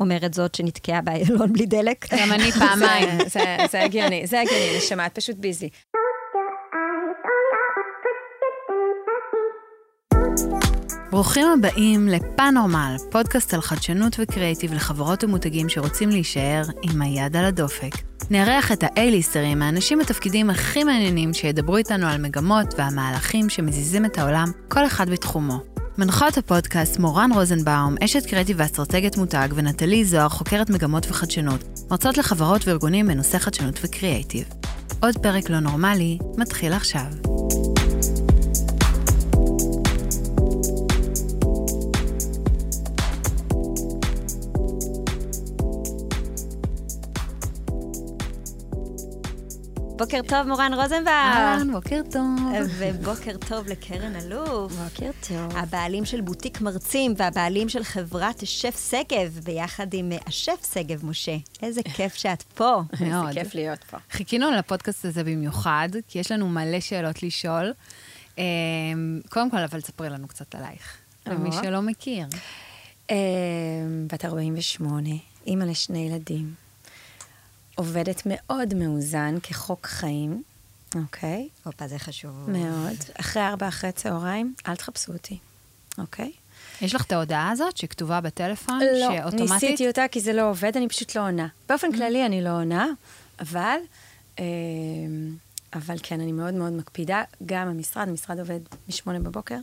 אומרת זאת שנתקעה באיילון בלי דלק. גם אני פעמיים. זה- הגיוני, זה הגיוני, נשמה, את פשוט ביזי. ברוכים הבאים לפאנורמל, פודקאסט על חדשנות וקריאיטיב לחברות ומותגים שרוצים להישאר עם היד על הדופק. נארח את האייליסטרים, האנשים בתפקידים הכי מעניינים שידברו איתנו על מגמות והמהלכים שמזיזים את העולם, כל אחד בתחומו. מנחות הפודקאסט מורן רוזנבאום, אשת קריאיטיב ואסטרטגיית מותג, ונטלי זוהר, חוקרת מגמות וחדשנות, מרצות לחברות וארגונים בנושא חדשנות וקריאיטיב. עוד פרק לא נורמלי, מתחיל עכשיו. בוקר טוב, מורן רוזנבאום. אהלן, בוקר טוב. ובוקר טוב לקרן אלוף. בוקר טוב. הבעלים של בוטיק מרצים והבעלים של חברת השף שגב, ביחד עם אה, השף שגב משה. איזה כיף שאת פה. מאוד. כיף להיות פה. חיכינו לפודקאסט הזה במיוחד, כי יש לנו מלא שאלות לשאול. אמ, קודם כל, אבל ספרי לנו קצת עלייך, למי. שלא מכיר. אה, בת 48, אימא לשני ילדים, עובדת מאוד מאוזן כחוק חיים, אוקיי? הופה, זה חשוב. מאוד. אחרי ארבע אחרי צהריים, אל תחפשו אותי, אוקיי? יש לך את ההודעה הזאת שכתובה בטלפון, לא, שאוטומטית? ניסיתי אותה כי זה לא עובד, אני פשוט לא עונה. באופן כללי אני לא עונה, אבל, אה, אבל כן, אני מאוד מאוד מקפידה. גם המשרד, המשרד עובד משמונה בבוקר,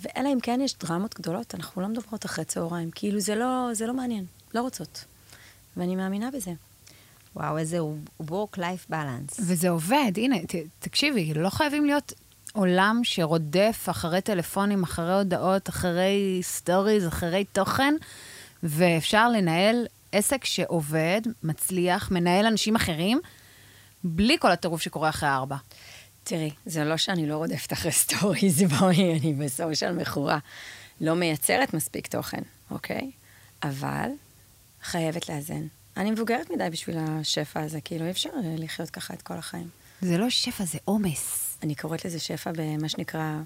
ואלא אם כן יש דרמות גדולות, אנחנו לא מדברות אחרי צהריים. כאילו זה לא, זה לא מעניין, לא רוצות. ואני מאמינה בזה. וואו, איזה work-life balance. וזה עובד, הנה, ת, תקשיבי, לא חייבים להיות עולם שרודף אחרי טלפונים, אחרי הודעות, אחרי stories, אחרי תוכן, ואפשר לנהל עסק שעובד, מצליח, מנהל אנשים אחרים, בלי כל הטירוף שקורה אחרי ארבע. תראי, זה לא שאני לא רודפת אחרי stories, בואי, אני ב social מכורה. לא מייצרת מספיק תוכן, אוקיי? אבל חייבת לאזן. אני מבוגרת מדי בשביל השפע הזה, כאילו אי אפשר אה, לחיות ככה את כל החיים. זה לא שפע, זה עומס. אני קוראת לזה שפע במה שנקרא,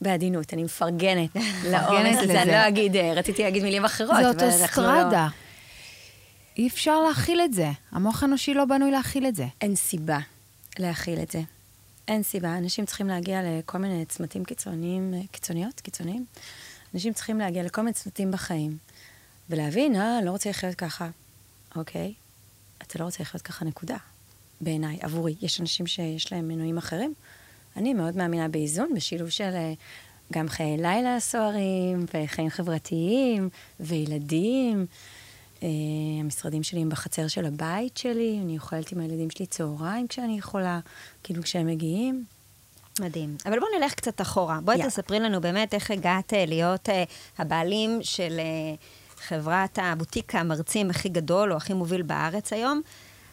בעדינות, אני מפרגנת לעומס הזה. אני לא אגיד, אה, רציתי להגיד מילים אחרות, זה אבל אנחנו לא... אוטוסטרדה. אי אפשר להכיל את זה. המוח האנושי לא בנוי להכיל את זה. אין סיבה להכיל את זה. אין סיבה. אנשים צריכים להגיע לכל מיני צמתים קיצוניים, קיצוניות, קיצוניים. אנשים צריכים להגיע לכל מיני צמתים בחיים. ולהבין, אה, לא רוצה לחיות ככה. אוקיי, אתה לא רוצה לחיות ככה, נקודה. בעיניי, עבורי. יש אנשים שיש להם מנועים אחרים. אני מאוד מאמינה באיזון, בשילוב של אה, גם חיי לילה סוערים, וחיים חברתיים, וילדים. אה, המשרדים שלי הם בחצר של הבית שלי, אני אוכלת עם הילדים שלי צהריים כשאני יכולה, כאילו כשהם מגיעים. מדהים. אבל בואו נלך קצת אחורה. בואי יאללה. תספרי לנו באמת איך הגעת אה, להיות אה, הבעלים של אה, חברת הבוטיק המרצים הכי גדול או הכי מוביל בארץ היום.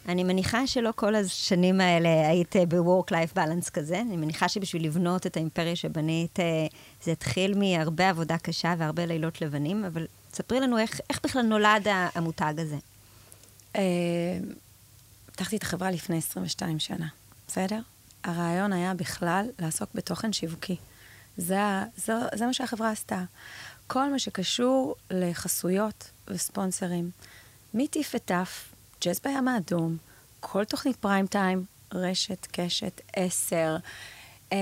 אני מניחה שלא כל השנים האלה היית אה, ב-work-life balance כזה. אני מניחה שבשביל לבנות את האימפריה שבנית, אה, זה התחיל מהרבה עבודה קשה והרבה לילות לבנים, אבל ספרי לנו איך, איך בכלל נולד המותג הזה. אה, פתחתי את החברה לפני 22 שנה, בסדר? הרעיון היה בכלל לעסוק בתוכן שיווקי. זה, זה, זה מה שהחברה עשתה. כל מה שקשור לחסויות וספונסרים, מטיף וטף, ג'אז בים האדום, כל תוכנית פריים טיים, רשת, קשת, עשר, אה,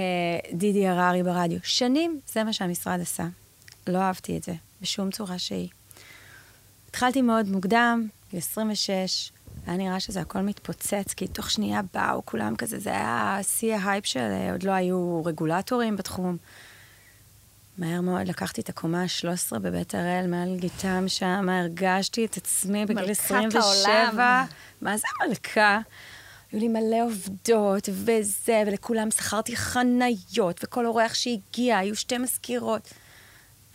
דידי הררי ברדיו. שנים זה מה שהמשרד עשה. לא אהבתי את זה, בשום צורה שהיא. התחלתי מאוד מוקדם, גיל 26, היה נראה שזה הכל מתפוצץ, כי תוך שנייה באו כולם כזה, זה היה שיא ההייפ של, עוד לא היו רגולטורים בתחום. מהר מאוד לקחתי את הקומה ה-13 בבית הראל, מעל גיתם שם, הרגשתי את עצמי בגיל מלכת 27. העולם. מה זה מלכה? היו לי מלא עובדות וזה, ולכולם שכרתי חניות, וכל אורח שהגיע, היו שתי מזכירות.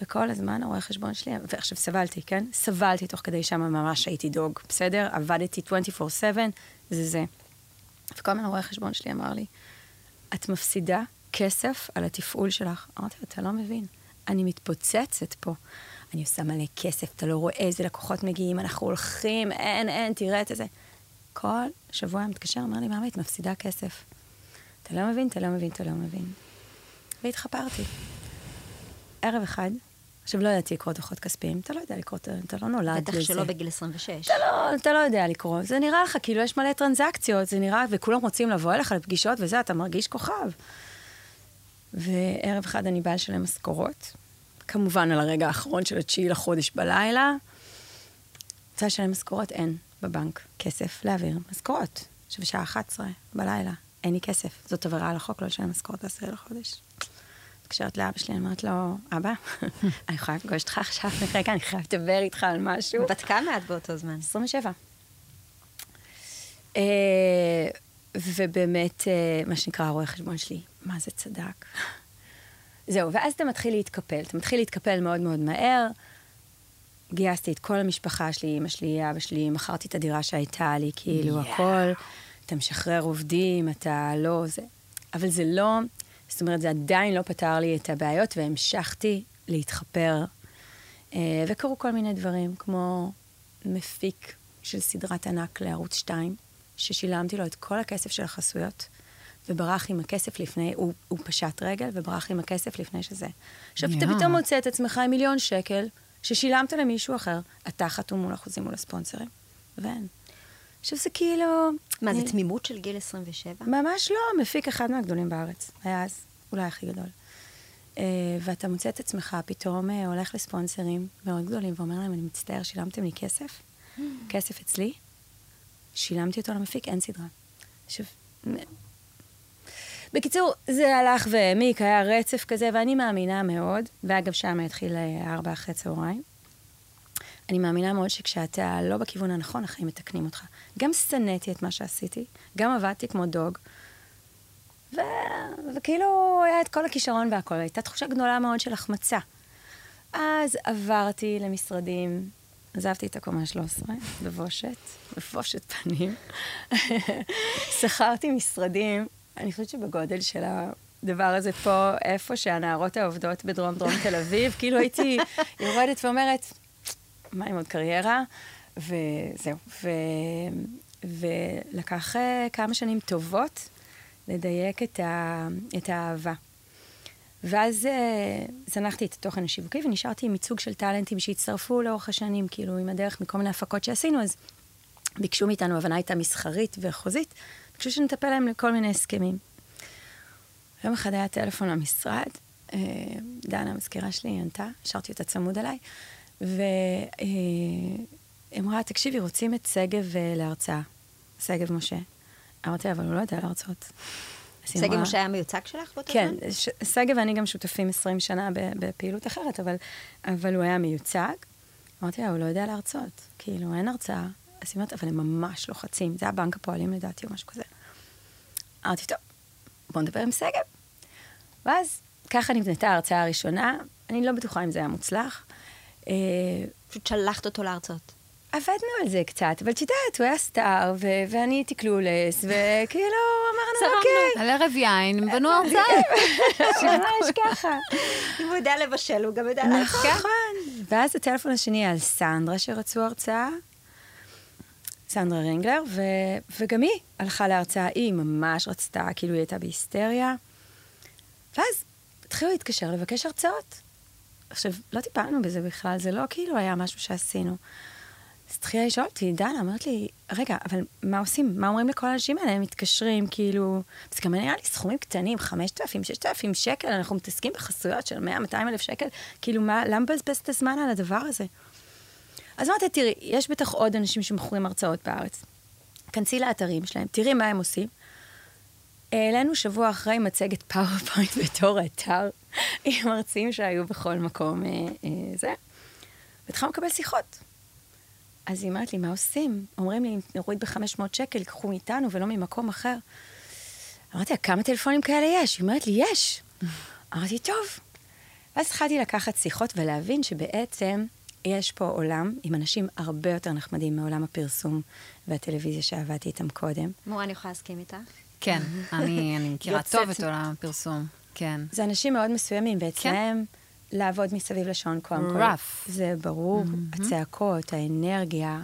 וכל הזמן הרואה חשבון שלי, ועכשיו סבלתי, כן? סבלתי תוך כדי שם, ממש הייתי דוג, בסדר? עבדתי 24/7, זה זה. וכל הזמן הרואה חשבון שלי אמר לי, את מפסידה כסף על התפעול שלך. אמרתי לו, אתה לא מבין, אני מתפוצצת פה. אני עושה מלא כסף, אתה לא רואה איזה לקוחות מגיעים, אנחנו הולכים, אין, אין, תראה את זה. כל שבוע מתקשר, אמר לי, מאמי, את מפסידה כסף. אתה לא מבין, אתה לא מבין, אתה לא מבין. והתחפרתי. ערב אחד, עכשיו, לא ידעתי לקרוא דוחות כספיים, אתה לא יודע לקרוא, אתה, אתה לא נולד בטח לזה. שלא בגיל 26. אתה לא, אתה לא יודע לקרוא, זה נראה לך כאילו יש מלא טרנזקציות, זה נראה, וכולם רוצים לבוא אליך לפגישות וזה, אתה מרגיש כוכב. וערב אחד אני באה לשלם משכורות, כמובן על הרגע האחרון של התשיעי לחודש בלילה. רוצה לשלם משכורות? אין בבנק כסף להעביר משכורות. עכשיו שעה 11 בלילה, אין לי כסף. זאת עבירה על החוק לא לשלם משכורת בעשירי לחודש. מתקשרת לאבא שלי, אני אומרת לו, אבא, אני יכולה לפגוש אותך עכשיו, רגע, אני חייבת לדבר איתך על משהו. בת כמה את באותו זמן? 27. אה, ובאמת, אה, מה שנקרא, הרואה חשבון שלי, מה זה צדק? זהו, ואז אתה מתחיל להתקפל. אתה מתחיל להתקפל מאוד מאוד מהר. גייסתי את כל המשפחה שלי, אמא שלי, אבא שלי, מכרתי את הדירה שהייתה לי, כאילו, Yeah. הכל. אתה משחרר עובדים, אתה לא... זה... אבל זה לא... זאת אומרת, זה עדיין לא פתר לי את הבעיות, והמשכתי להתחפר. אה, וקרו כל מיני דברים, כמו מפיק של סדרת ענק לערוץ 2, ששילמתי לו את כל הכסף של החסויות, וברח עם הכסף לפני, הוא, הוא פשט רגל וברח עם הכסף לפני שזה. עכשיו, אתה יואו. פתאום מוצא את עצמך עם מיליון שקל, ששילמת למישהו אחר, אתה חתום מול החוזים מול הספונסרים, ואין. עכשיו, זה כאילו... מה, זה אני- תמימות של גיל 27? ממש לא, מפיק אחד מהגדולים בארץ. היה אז אולי הכי גדול. Uh, ואתה מוצא את עצמך פתאום uh, הולך לספונסרים מאוד גדולים ואומר להם, אני מצטער, שילמתם לי כסף? כסף אצלי? שילמתי אותו למפיק, אין סדרה. עכשיו... בקיצור, זה הלך והעמיק, היה רצף כזה, ואני מאמינה מאוד, ואגב, שם התחיל אה, ארבע אחרי צהריים. אני מאמינה מאוד שכשאתה לא בכיוון הנכון, החיים מתקנים אותך. גם שנאתי את מה שעשיתי, גם עבדתי כמו דוג, ו... וכאילו היה את כל הכישרון והכל, הייתה תחושה גדולה מאוד של החמצה. אז עברתי למשרדים, עזבתי את הקומה 13, בבושת, בבושת פנים. שכרתי משרדים, אני חושבת שבגודל של הדבר הזה פה, איפה שהנערות העובדות בדרום דרום תל אביב, כאילו הייתי יורדת ואומרת, מה עם עוד קריירה? וזהו. ולקח אה, כמה שנים טובות לדייק את, ה... את האהבה. ואז אה, זנחתי את התוכן השיווקי ונשארתי עם ייצוג של טאלנטים שהצטרפו לאורך השנים, כאילו עם הדרך מכל מיני הפקות שעשינו, אז ביקשו מאיתנו, הבנה הייתה מסחרית וחוזית, ביקשו שנטפל להם לכל מיני הסכמים. יום אחד היה טלפון למשרד, אה, דנה, המזכירה שלי, ענתה, השארתי אותה צמוד אליי, והיא אמרה, תקשיבי, רוצים את שגב אה, להרצאה. שגב משה. אמרתי, אבל הוא לא יודע להרצות. שגב משה היה מיוצג שלך באותו כן, זמן? ש- שגב ואני גם שותפים 20 שנה בפעילות אחרת, אבל, אבל הוא היה מיוצג. אמרתי לה, הוא לא יודע להרצות, כאילו, אין הרצאה. אז היא אומרת, אבל הם ממש לוחצים, זה היה בנק הפועלים לדעתי או משהו כזה. אמרתי, טוב, בוא נדבר עם שגב. ואז ככה נבנתה ההרצאה הראשונה, אני לא בטוחה אם זה היה מוצלח. אה, פשוט שלחת אותו להרצות. עבדנו על זה קצת, אבל את יודעת, הוא היה סטאר, ו- ואני הייתי קלולס, וכאילו אמרנו, אוקיי. על ערב יין, בנו הרצאה. ממש ככה. אם הוא יודע לבשל, הוא גם יודע. נכון. ואז הטלפון השני על סנדרה שרצו הרצאה, סנדרה רינגלר, ו, וגם היא הלכה להרצאה, היא ממש רצתה, כאילו היא הייתה בהיסטריה. ואז התחילו להתקשר לבקש הרצאות. עכשיו, לא טיפלנו בזה בכלל, זה לא כאילו היה משהו שעשינו. אז התחילה לשאול אותי, דנה, אמרת לי, רגע, אבל מה עושים? מה אומרים לכל האנשים האלה? הם מתקשרים, כאילו... זה גם נראה לי סכומים קטנים, 5,000, 6,000 שקל, אנחנו מתעסקים בחסויות של 100-200 אלף שקל, כאילו, מה, למה מבזבז את הזמן על הדבר הזה? אז אמרתי, תראי, יש בטח עוד אנשים שמוכרים הרצאות בארץ. כנסי לאתרים שלהם, תראי מה הם עושים. העלינו שבוע אחרי מצגת PowerPoint בתור אתר, עם מרצים שהיו בכל מקום אה, אה, זה. והתחלנו לקבל שיחות. אז היא אומרת לי, מה עושים? אומרים לי, אם נוריד ב-500 שקל, קחו מאיתנו ולא ממקום אחר. אמרתי לה, כמה טלפונים כאלה יש? היא אומרת לי, יש. אמרתי, טוב. ואז התחלתי לקחת שיחות ולהבין שבעצם יש פה עולם עם אנשים הרבה יותר נחמדים מעולם הפרסום והטלוויזיה שעבדתי איתם קודם. מו, אני יכולה להסכים איתך? כן, אני אני מכירה טוב את עולם הפרסום. כן. זה אנשים מאוד מסוימים, ואצלם לעבוד מסביב לשעון קודם כל. rough. זה ברור, הצעקות, האנרגיה,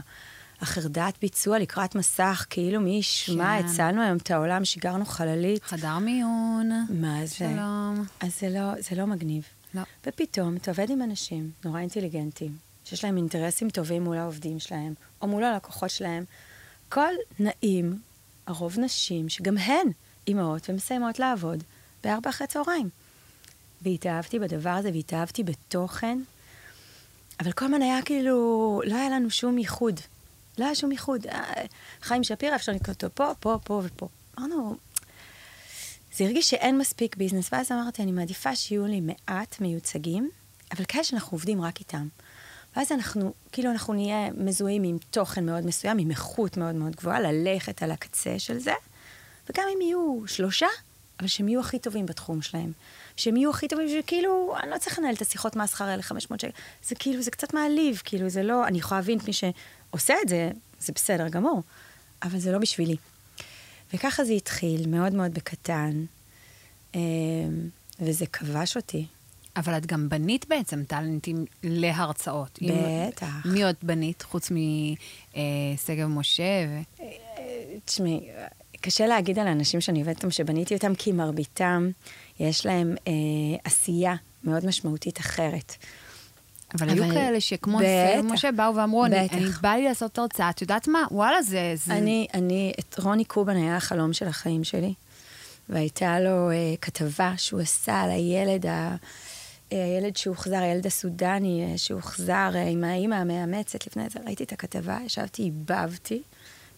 החרדת ביצוע לקראת מסך, כאילו מי ישמע, כן. הצלנו היום את העולם, שיגרנו חללית. חדר מיון. מה זה? שלום. אז זה לא, זה לא מגניב. לא. ופתאום אתה עובד עם אנשים נורא אינטליגנטים, שיש להם אינטרסים טובים מול העובדים שלהם, או מול הלקוחות שלהם. כל נעים, הרוב נשים, שגם הן אימהות ומסיימות לעבוד בארבע אחרי צהריים. והתאהבתי בדבר הזה, והתאהבתי בתוכן, אבל כל הזמן היה כאילו, לא היה לנו שום ייחוד. לא היה שום ייחוד. אה, חיים שפירא, אפשר לקרוא אותו פה, פה, פה ופה. אמרנו, זה הרגיש שאין מספיק ביזנס, ואז אמרתי, אני מעדיפה שיהיו לי מעט מיוצגים, אבל כאלה שאנחנו עובדים רק איתם. ואז אנחנו, כאילו אנחנו נהיה מזוהים עם תוכן מאוד מסוים, עם איכות מאוד מאוד גבוהה, ללכת על הקצה של זה, וגם אם יהיו שלושה, אבל שהם יהיו הכי טובים בתחום שלהם. שהם יהיו הכי טובים, שכאילו, אני לא צריכה לנהל את השיחות מהשכר האלה 500 שקל. זה כאילו, זה קצת מעליב, כאילו, זה לא, אני יכולה להבין את מי שעושה את זה, זה בסדר גמור, אבל זה לא בשבילי. וככה זה התחיל, מאוד מאוד בקטן, אמ, וזה כבש אותי. אבל את גם בנית בעצם טאלנטים להרצאות. בטח. מי עוד בנית, חוץ משגב משה? ו... תשמעי, קשה להגיד על האנשים שאני עובדת איתם שבניתי אותם, כי מרביתם, יש להם אה, עשייה מאוד משמעותית אחרת. אבל היו כאלה שכמו סגב משה באו ואמרו, אני, אני בא לי לעשות הרצאה, את יודעת מה? וואלה, זה... זה... אני, אני, את רוני קובן היה החלום של החיים שלי, והייתה לו אה, כתבה שהוא עשה על הילד ה... אה, הילד שהוחזר, הילד הסודני אה, שהוחזר אה, עם האימא המאמצת לפני זה, ראיתי את הכתבה, ישבתי, איבבתי,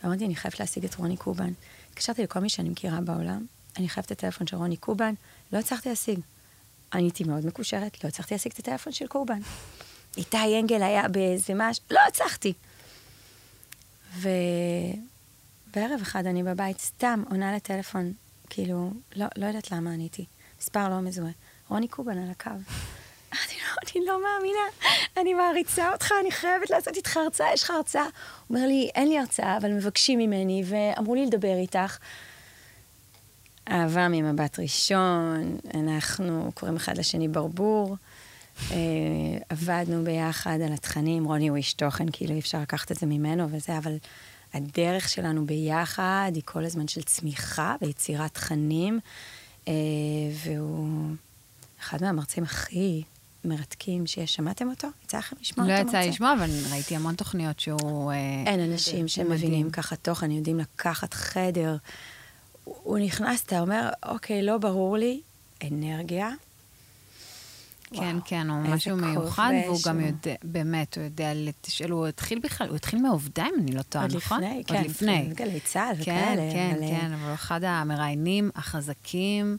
ואמרתי, אני חייבת להשיג את רוני קובן. התקשרתי לכל מי שאני מכירה בעולם, אני חייבת את הטלפון של רוני קובן, לא הצלחתי להשיג. אני הייתי מאוד מקושרת, לא הצלחתי להשיג את הטלפון של קובן. איתי אנגל היה באיזה משהו, לא הצלחתי. ו... בערב אחד אני בבית, סתם עונה לטלפון, כאילו, לא, לא יודעת למה עניתי. מספר לא מזוהה. רוני קובן על הקו. לו, אני לא מאמינה, אני מעריצה אותך, אני חייבת לעשות איתך הרצאה, יש לך הרצאה? הוא אומר לי, אין לי הרצאה, אבל מבקשים ממני, ואמרו לי לדבר איתך. אהבה ממבט ראשון, אנחנו קוראים אחד לשני ברבור. Uh, עבדנו ביחד על התכנים, רוני הוא איש תוכן, כאילו אי אפשר לקחת את זה ממנו וזה, אבל הדרך שלנו ביחד היא כל הזמן של צמיחה ויצירת תכנים, uh, והוא אחד מהמרצים הכי מרתקים שיש. שמעתם אותו? יצא לכם לשמוע לא אותו? לא יצא לי לשמוע, אבל ראיתי המון תוכניות שהוא... אין אנשים שמבינים ככה תוכן, יודעים לקחת חדר. הוא נכנס, אתה אומר, אוקיי, לא ברור לי, אנרגיה. כן, וואו, כן, הוא משהו מיוחד, והוא גם יודע, באמת, הוא יודע לתשאל, הוא התחיל בכלל, הוא התחיל מעובדה, אם אני לא טועה, נכון? עוד לפני, כן, עוד לפני. גלי צה"ל וכאלה. כן, כן, כן, אבל הוא אחד המראיינים החזקים.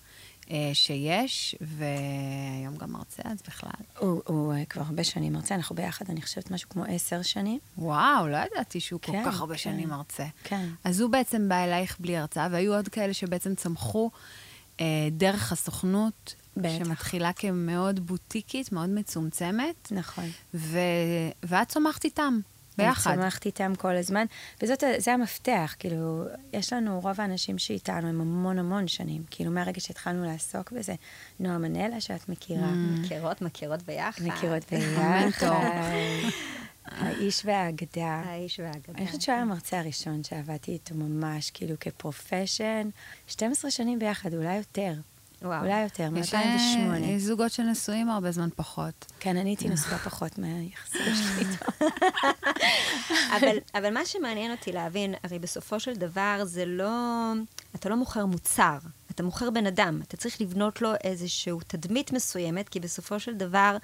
שיש, והיום גם מרצה, אז בכלל. הוא, הוא כבר הרבה שנים מרצה, אנחנו ביחד, אני חושבת, משהו כמו עשר שנים. וואו, לא ידעתי שהוא כן, כל כך הרבה כן, שנים מרצה. כן. אז הוא בעצם בא אלייך בלי הרצאה, והיו עוד כאלה שבעצם צמחו אה, דרך הסוכנות, בטח. שמתחילה כמאוד בוטיקית, מאוד מצומצמת. נכון. ו... ואת צומחת איתם. ביחד. אני צומחת איתם כל הזמן, וזה המפתח, כאילו, יש לנו, רוב האנשים שאיתנו הם המון המון שנים, כאילו, מהרגע שהתחלנו לעסוק בזה, נועה מנלה, שאת מכירה. Mm. מכירות, מכירות ביחד. מכירות ביחד. האיש והאגדה. האיש והאגדה. אני חושבת שהוא היה המרצה הראשון שעבדתי איתו ממש, כאילו, כפרופשן. 12 שנים ביחד, אולי יותר. וואו. אולי יותר, מ-2008. יש זוגות שנשואים הרבה זמן פחות. כן, אני הייתי נשואה פחות מהיחסים שלי איתו. אבל, אבל מה שמעניין אותי להבין, הרי בסופו של דבר זה לא... אתה לא מוכר מוצר, אתה מוכר בן אדם. אתה צריך לבנות לו איזושהי תדמית מסוימת, כי בסופו של דבר...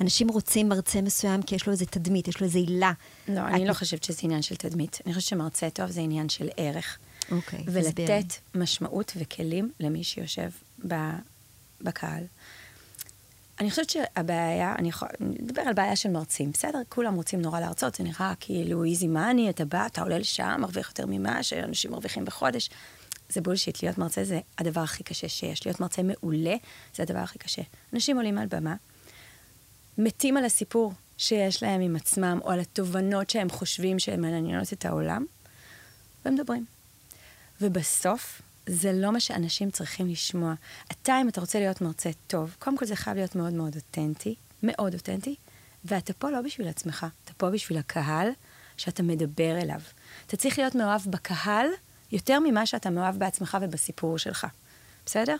אנשים רוצים מרצה מסוים כי יש לו איזה תדמית, יש לו איזה עילה. לא, אני לא חושבת שזה עניין של תדמית. אני חושבת שמרצה טוב זה עניין של ערך. אוקיי, ולתת תסביר. משמעות וכלים למי שיושב בקהל. אני חושבת שהבעיה, אני יכולה לדבר על בעיה של מרצים, בסדר? כולם רוצים נורא להרצות, זה נראה כאילו איזי מאני, אתה בא, אתה עולה לשם, מרוויח יותר ממה שאנשים מרוויחים בחודש. זה בולשיט, להיות מרצה זה הדבר הכי קשה שיש. להיות מרצה מעולה זה הדבר הכי קשה. אנשים עולים על במה, מתים על הסיפור שיש להם עם עצמם, או על התובנות שהם חושבים שהן מעניינות את העולם, ומדברים. ובסוף, זה לא מה שאנשים צריכים לשמוע. אתה, אם אתה רוצה להיות מרצה טוב, קודם כל זה חייב להיות מאוד מאוד אותנטי, מאוד אותנטי, ואתה פה לא בשביל עצמך, אתה פה בשביל הקהל שאתה מדבר אליו. אתה צריך להיות מאוהב בקהל יותר ממה שאתה מאוהב בעצמך ובסיפור שלך, בסדר?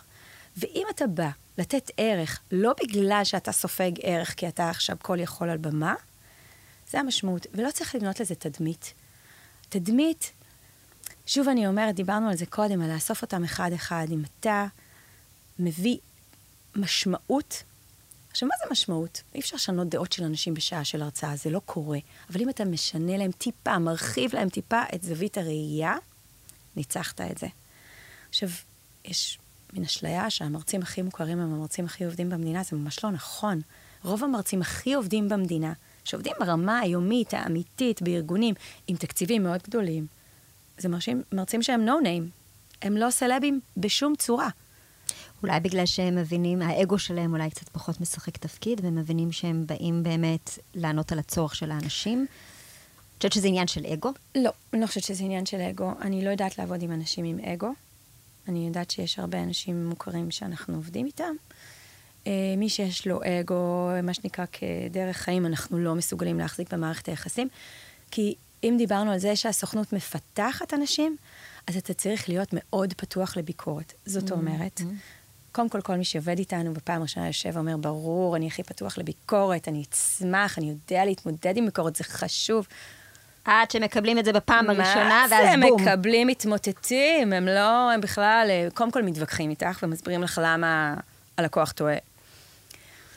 ואם אתה בא לתת ערך, לא בגלל שאתה סופג ערך, כי אתה עכשיו כל יכול על במה, זה המשמעות. ולא צריך לבנות לזה תדמית. תדמית, שוב אני אומרת, דיברנו על זה קודם, על לאסוף אותם אחד-אחד. אם אתה מביא משמעות, עכשיו, מה זה משמעות? אי אפשר לשנות דעות של אנשים בשעה של הרצאה, זה לא קורה. אבל אם אתה משנה להם טיפה, מרחיב להם טיפה את זווית הראייה, ניצחת את זה. עכשיו, יש מין אשליה שהמרצים הכי מוכרים הם המרצים הכי עובדים במדינה, זה ממש לא נכון. רוב המרצים הכי עובדים במדינה, שעובדים ברמה היומית, האמיתית, בארגונים, עם תקציבים מאוד גדולים, זה מרשים, מרצים שהם no name. הם לא סלבים בשום צורה. אולי בגלל שהם מבינים, האגו שלהם אולי קצת פחות משחק תפקיד, והם מבינים שהם באים באמת לענות על הצורך של האנשים. את חושבת שזה עניין של אגו? לא, אני לא חושבת שזה עניין של אגו. אני לא יודעת לעבוד עם אנשים עם אגו. אני יודעת שיש הרבה אנשים מוכרים שאנחנו עובדים איתם. אה, מי שיש לו אגו, מה שנקרא כדרך חיים, אנחנו לא מסוגלים להחזיק במערכת היחסים. כי אם דיברנו על זה שהסוכנות מפתחת אנשים, אז אתה צריך להיות מאוד פתוח לביקורת. זאת mm-hmm. אומרת, קודם כל, כל מי שעובד איתנו בפעם ראשונה יושב ואומר, ברור, אני הכי פתוח לביקורת, אני אצמח, אני יודע להתמודד עם ביקורת, זה חשוב. עד שמקבלים את זה בפעם הראשונה, ואז בום. בום. מה זה, מקבלים, מתמוטטים, הם לא, הם בכלל, אה, קודם כל מתווכחים איתך ומסבירים לך למה הלקוח טועה.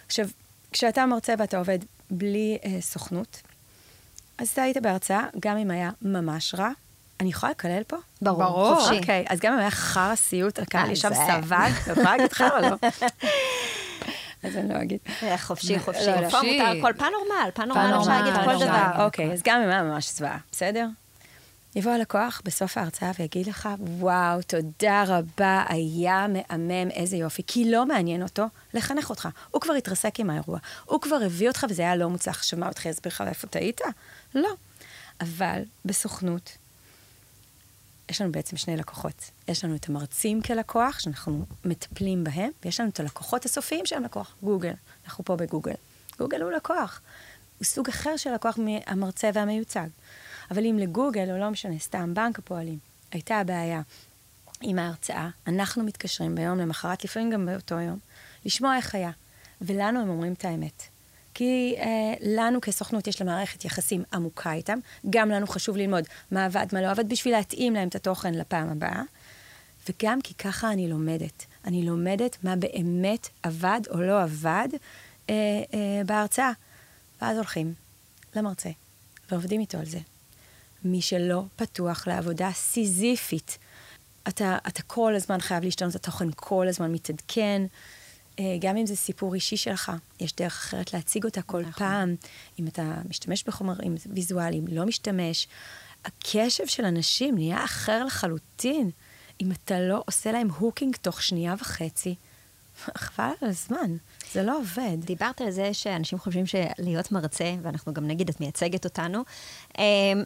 עכשיו, כשאתה מרצה ואתה עובד בלי אה, סוכנות, אז אתה היית בהרצאה, גם אם היה ממש רע, אני יכולה לקלל פה? ברור, ברור. חופשי. אוקיי, אז גם אם היה חרא סיוט, הקהל אה, ישב סבל, אתה יכולה להגיד חרא לא? אז אני לא אגיד. אה, חופשי, חופשי. לא, לא. פה חופשי. הכל, פנורמל, פנורמל אפשר להגיד כל. דבר. אוקיי, אז גם אם היה ממש זוועה, בסדר? יבוא הלקוח בסוף ההרצאה ויגיד לך, וואו, תודה רבה, היה מהמם, איזה יופי. כי לא מעניין אותו לחנך אותך. הוא כבר התרסק עם האירוע. הוא כבר הביא אותך וזה היה לא מוצלח. עכשיו מה, הוא התחיל להסביר לך איפה טעית? לא. אבל בסוכנות, יש לנו בעצם שני לקוחות. יש לנו את המרצים כלקוח, שאנחנו מטפלים בהם, ויש לנו את הלקוחות הסופיים שהם לקוח, גוגל. אנחנו פה בגוגל. גוגל הוא לקוח. הוא סוג אחר של לקוח מהמרצה והמיוצג. אבל אם לגוגל, או לא משנה, סתם בנק הפועלים, הייתה הבעיה עם ההרצאה, אנחנו מתקשרים ביום למחרת, לפעמים גם באותו יום, לשמוע איך היה. ולנו הם אומרים את האמת. כי אה, לנו כסוכנות יש למערכת יחסים עמוקה איתם, גם לנו חשוב ללמוד מה עבד, מה לא עבד, בשביל להתאים להם את התוכן לפעם הבאה. וגם כי ככה אני לומדת. אני לומדת מה באמת עבד או לא עבד אה, אה, בהרצאה. ואז הולכים למרצה ועובדים איתו על זה. מי שלא פתוח לעבודה סיזיפית, אתה, אתה כל הזמן חייב להשתנות, התוכן כל הזמן מתעדכן. אה, גם אם זה סיפור אישי שלך, יש דרך אחרת להציג אותה כל נכון. פעם. אם אתה משתמש בחומרים ויזואליים, לא משתמש. הקשב של אנשים נהיה אחר לחלוטין. אם אתה לא עושה להם הוקינג תוך שנייה וחצי, חבל על הזמן, זה לא עובד. דיברת על זה שאנשים חושבים שלהיות מרצה, ואנחנו גם נגיד, את מייצגת אותנו, אמ,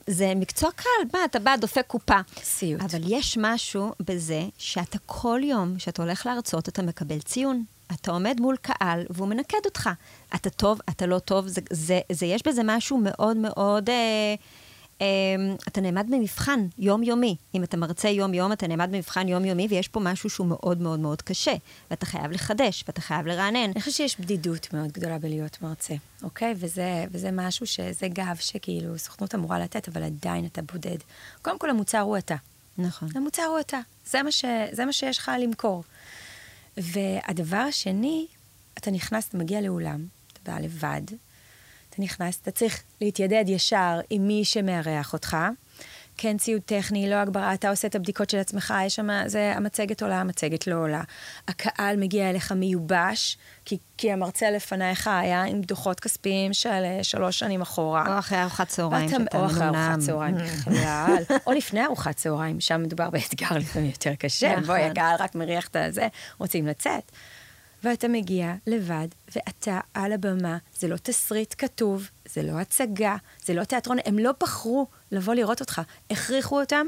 זה מקצוע קל, מה, אתה בא, דופק קופה. סיוט. אבל יש משהו בזה שאתה כל יום, שאתה הולך להרצות, אתה מקבל ציון. אתה עומד מול קהל והוא מנקד אותך. אתה טוב, אתה לא טוב, זה, זה, זה יש בזה משהו מאוד מאוד... אה, אה, אתה נעמד במבחן יומיומי. אם אתה מרצה יום-יום, אתה נעמד במבחן יומיומי, ויש פה משהו שהוא מאוד מאוד מאוד קשה. ואתה חייב לחדש, ואתה חייב לרענן. אני חושבת שיש בדידות מאוד גדולה בלהיות מרצה, אוקיי? וזה, וזה משהו שזה גב שכאילו סוכנות אמורה לתת, אבל עדיין אתה בודד. קודם כל, המוצר הוא אתה. נכון. המוצר הוא אתה. זה מה, ש, זה מה שיש לך למכור. והדבר השני, אתה נכנס, אתה מגיע לאולם, אתה בא לבד, אתה נכנס, אתה צריך להתיידד ישר עם מי שמארח אותך. כן ציוד טכני, לא הגברה, אתה עושה את הבדיקות של עצמך, יש שם, זה, המצגת עולה, המצגת לא עולה. הקהל מגיע אליך מיובש, כי, כי המרצה לפניך היה עם דוחות כספיים של אה, שלוש שנים אחורה. או אחרי ארוחת צהריים, שאתה או אחרי מנומנם. ארוחת צהריים בכלל, או לפני ארוחת צהריים, שם מדובר באתגר לפעמים יותר קשה. נכון. בואי, הקהל רק מריח את הזה, רוצים לצאת. ואתה מגיע לבד, ואתה על הבמה, זה לא תסריט כתוב, זה לא הצגה, זה לא תיאטרון, הם לא בחרו לבוא לראות אותך. הכריחו אותם,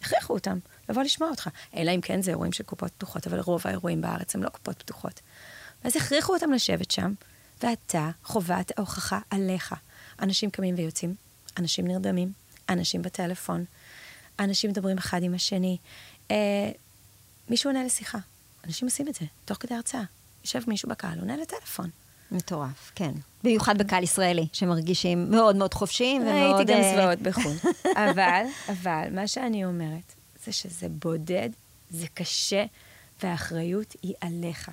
הכריחו אותם לבוא לשמוע אותך. אלא אם כן זה אירועים של קופות פתוחות, אבל רוב האירועים בארץ הם לא קופות פתוחות. ואז הכריחו אותם לשבת שם, ואתה, חובת ההוכחה עליך. אנשים קמים ויוצאים, אנשים נרדמים, אנשים בטלפון, אנשים מדברים אחד עם השני. אה, מישהו עונה לשיחה. אנשים עושים את זה, תוך כדי הרצאה. יושב מישהו בקהל, עונה לטלפון. מטורף, כן. במיוחד בקהל ישראלי, שמרגישים מאוד מאוד חופשיים ומאוד... הייתי גם אה, זוועות בחו"ל. אבל, אבל, מה שאני אומרת, זה שזה בודד, זה קשה, והאחריות היא עליך.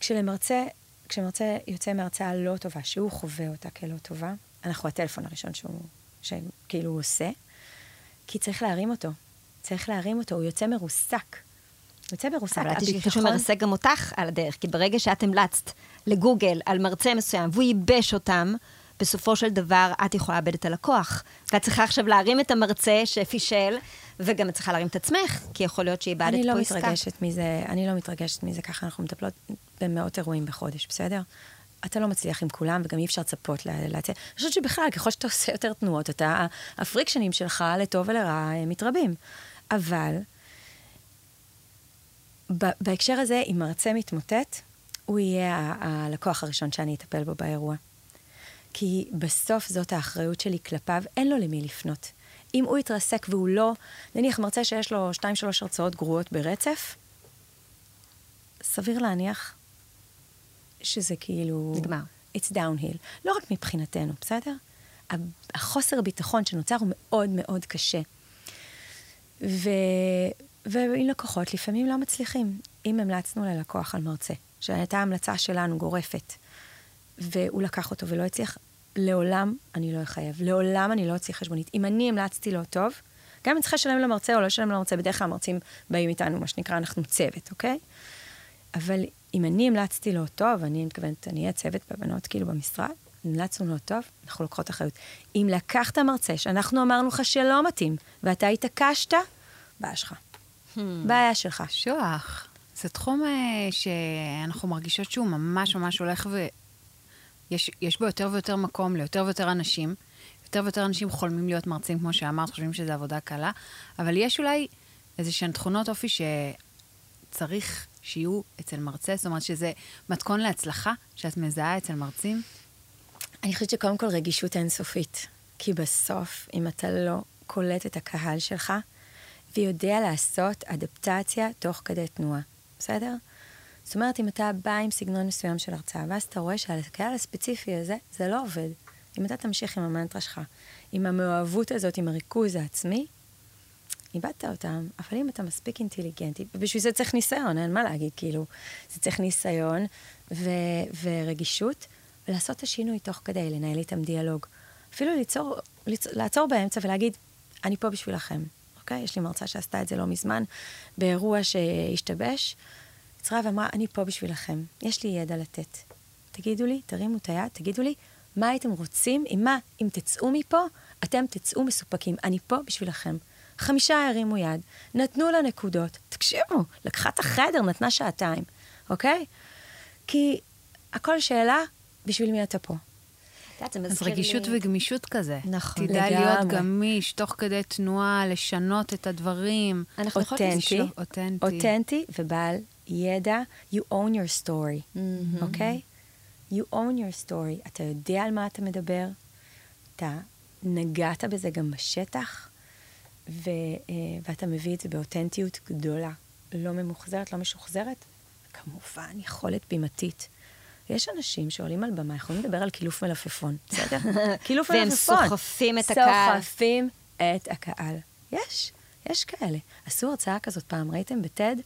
כשלמרצה, כשמרצה יוצא מהרצאה לא טובה, שהוא חווה אותה כלא טובה, אנחנו הטלפון הראשון שהוא, שכאילו הוא עושה, כי צריך להרים אותו. צריך להרים אותו, הוא יוצא מרוסק. יוצא מרוסק. אבל אל תשכחי שהוא מרסק גם אותך על הדרך, כי ברגע שאת המלצת לגוגל על מרצה מסוים והוא ייבש אותם, בסופו של דבר את יכולה לאבד את הלקוח. ואת צריכה עכשיו להרים את המרצה שפישל, וגם את צריכה להרים את עצמך, כי יכול להיות שאיבדת אני לא פה עסקה. מתרגשת מזה, אני לא מתרגשת מזה, ככה אנחנו מטפלות במאות אירועים בחודש, בסדר? אתה לא מצליח עם כולם, וגם אי אפשר לצפות לה- להציע. אני חושבת שבכלל, ככל שאתה עושה יותר תנועות, אתה, הפריקשנים שלך, לטוב ולרע, מתרבים. אבל, בהקשר הזה, אם מרצה מתמוטט, הוא יהיה הלקוח הראשון שאני אטפל בו באירוע. כי בסוף זאת האחריות שלי כלפיו, אין לו למי לפנות. אם הוא יתרסק והוא לא, נניח מרצה שיש לו שתיים, שלוש הרצאות גרועות ברצף, סביר להניח שזה כאילו... נגמר. It's downhill. לא רק מבחינתנו, בסדר? החוסר ביטחון שנוצר הוא מאוד מאוד קשה. ו... ועם לקוחות לפעמים לא מצליחים. אם המלצנו ללקוח על מרצה, שהייתה המלצה שלנו גורפת, והוא לקח אותו ולא הצליח, לעולם אני לא אחייב. לעולם אני לא אוציא חשבונית. אם אני המלצתי לו טוב, גם אם צריכה לשלם למרצה או לא לשלם למרצה, בדרך כלל המרצים באים איתנו, מה שנקרא, אנחנו צוות, אוקיי? אבל אם אני המלצתי לו טוב, אני מתכוונת, אני אהיה צוות בבנות, כאילו במשרד, המלצנו לו טוב, אנחנו לוקחות אחריות. אם לקחת מרצה שאנחנו אמרנו לך שלא מתאים, ואתה התעקשת, בעיה שלך. בעיה שלך. שוח. זה תחום אה, שאנחנו מרגישות שהוא ממש ממש הולך ו... יש, יש בו יותר ויותר מקום ליותר ויותר אנשים. יותר ויותר אנשים חולמים להיות מרצים, כמו שאמרת, חושבים שזו עבודה קלה, אבל יש אולי איזה שהן תכונות אופי שצריך שיהיו אצל מרצה, זאת אומרת שזה מתכון להצלחה, שאת מזהה אצל מרצים. אני חושבת שקודם כל רגישות אינסופית. כי בסוף, אם אתה לא קולט את הקהל שלך, ויודע לעשות אדפטציה תוך כדי תנועה, בסדר? זאת אומרת, אם אתה בא עם סגנון מסוים של הרצאה, ואז אתה רואה שעל הקהל הספציפי הזה, זה לא עובד. אם אתה תמשיך עם המנטרה שלך, עם המאוהבות הזאת, עם הריכוז העצמי, איבדת אותם, אבל אם אתה מספיק אינטליגנטי, ובשביל זה צריך ניסיון, אין מה להגיד, כאילו, זה צריך ניסיון ו- ורגישות, ולעשות את השינוי תוך כדי, לנהל איתם דיאלוג. אפילו ליצור, ליצור, לעצור באמצע ולהגיד, אני פה בשבילכם, אוקיי? יש לי מרצה שעשתה את זה לא מזמן, באירוע שהשתבש, יצרה ואמרה, אני פה בשבילכם, יש לי ידע לתת. תגידו לי, תרימו את היד, תגידו לי, מה הייתם רוצים, עם מה, אם תצאו מפה, אתם תצאו מסופקים. אני פה בשבילכם. חמישה הרימו יד, נתנו לה נקודות. תקשיבו, לקחה את החדר, נתנה שעתיים, אוקיי? כי הכל שאלה, בשביל מי אתה פה? יודעת, זה אז מזכיר רגישות לי... וגמישות כזה. נכון. תדע להיות לגמרי. גמיש, תוך כדי תנועה, לשנות את הדברים. אנחנו אותנטי, אותנטי. אותנטי ובעל ידע, you own your story, אוקיי? You own your story. אתה יודע על מה אתה מדבר, אתה נגעת בזה גם בשטח, ו, אה, ואתה מביא את זה באותנטיות גדולה. לא ממוחזרת, לא משוחזרת. כמובן, יכולת בימתית. יש אנשים שעולים על במה, יכולים לדבר על קילוף מלפפון, בסדר? קילוף והם מלפפון. סוחפים את הקהל. סוחפים את הקהל. יש, יש כאלה. עשו הרצאה כזאת פעם, ראיתם בטד?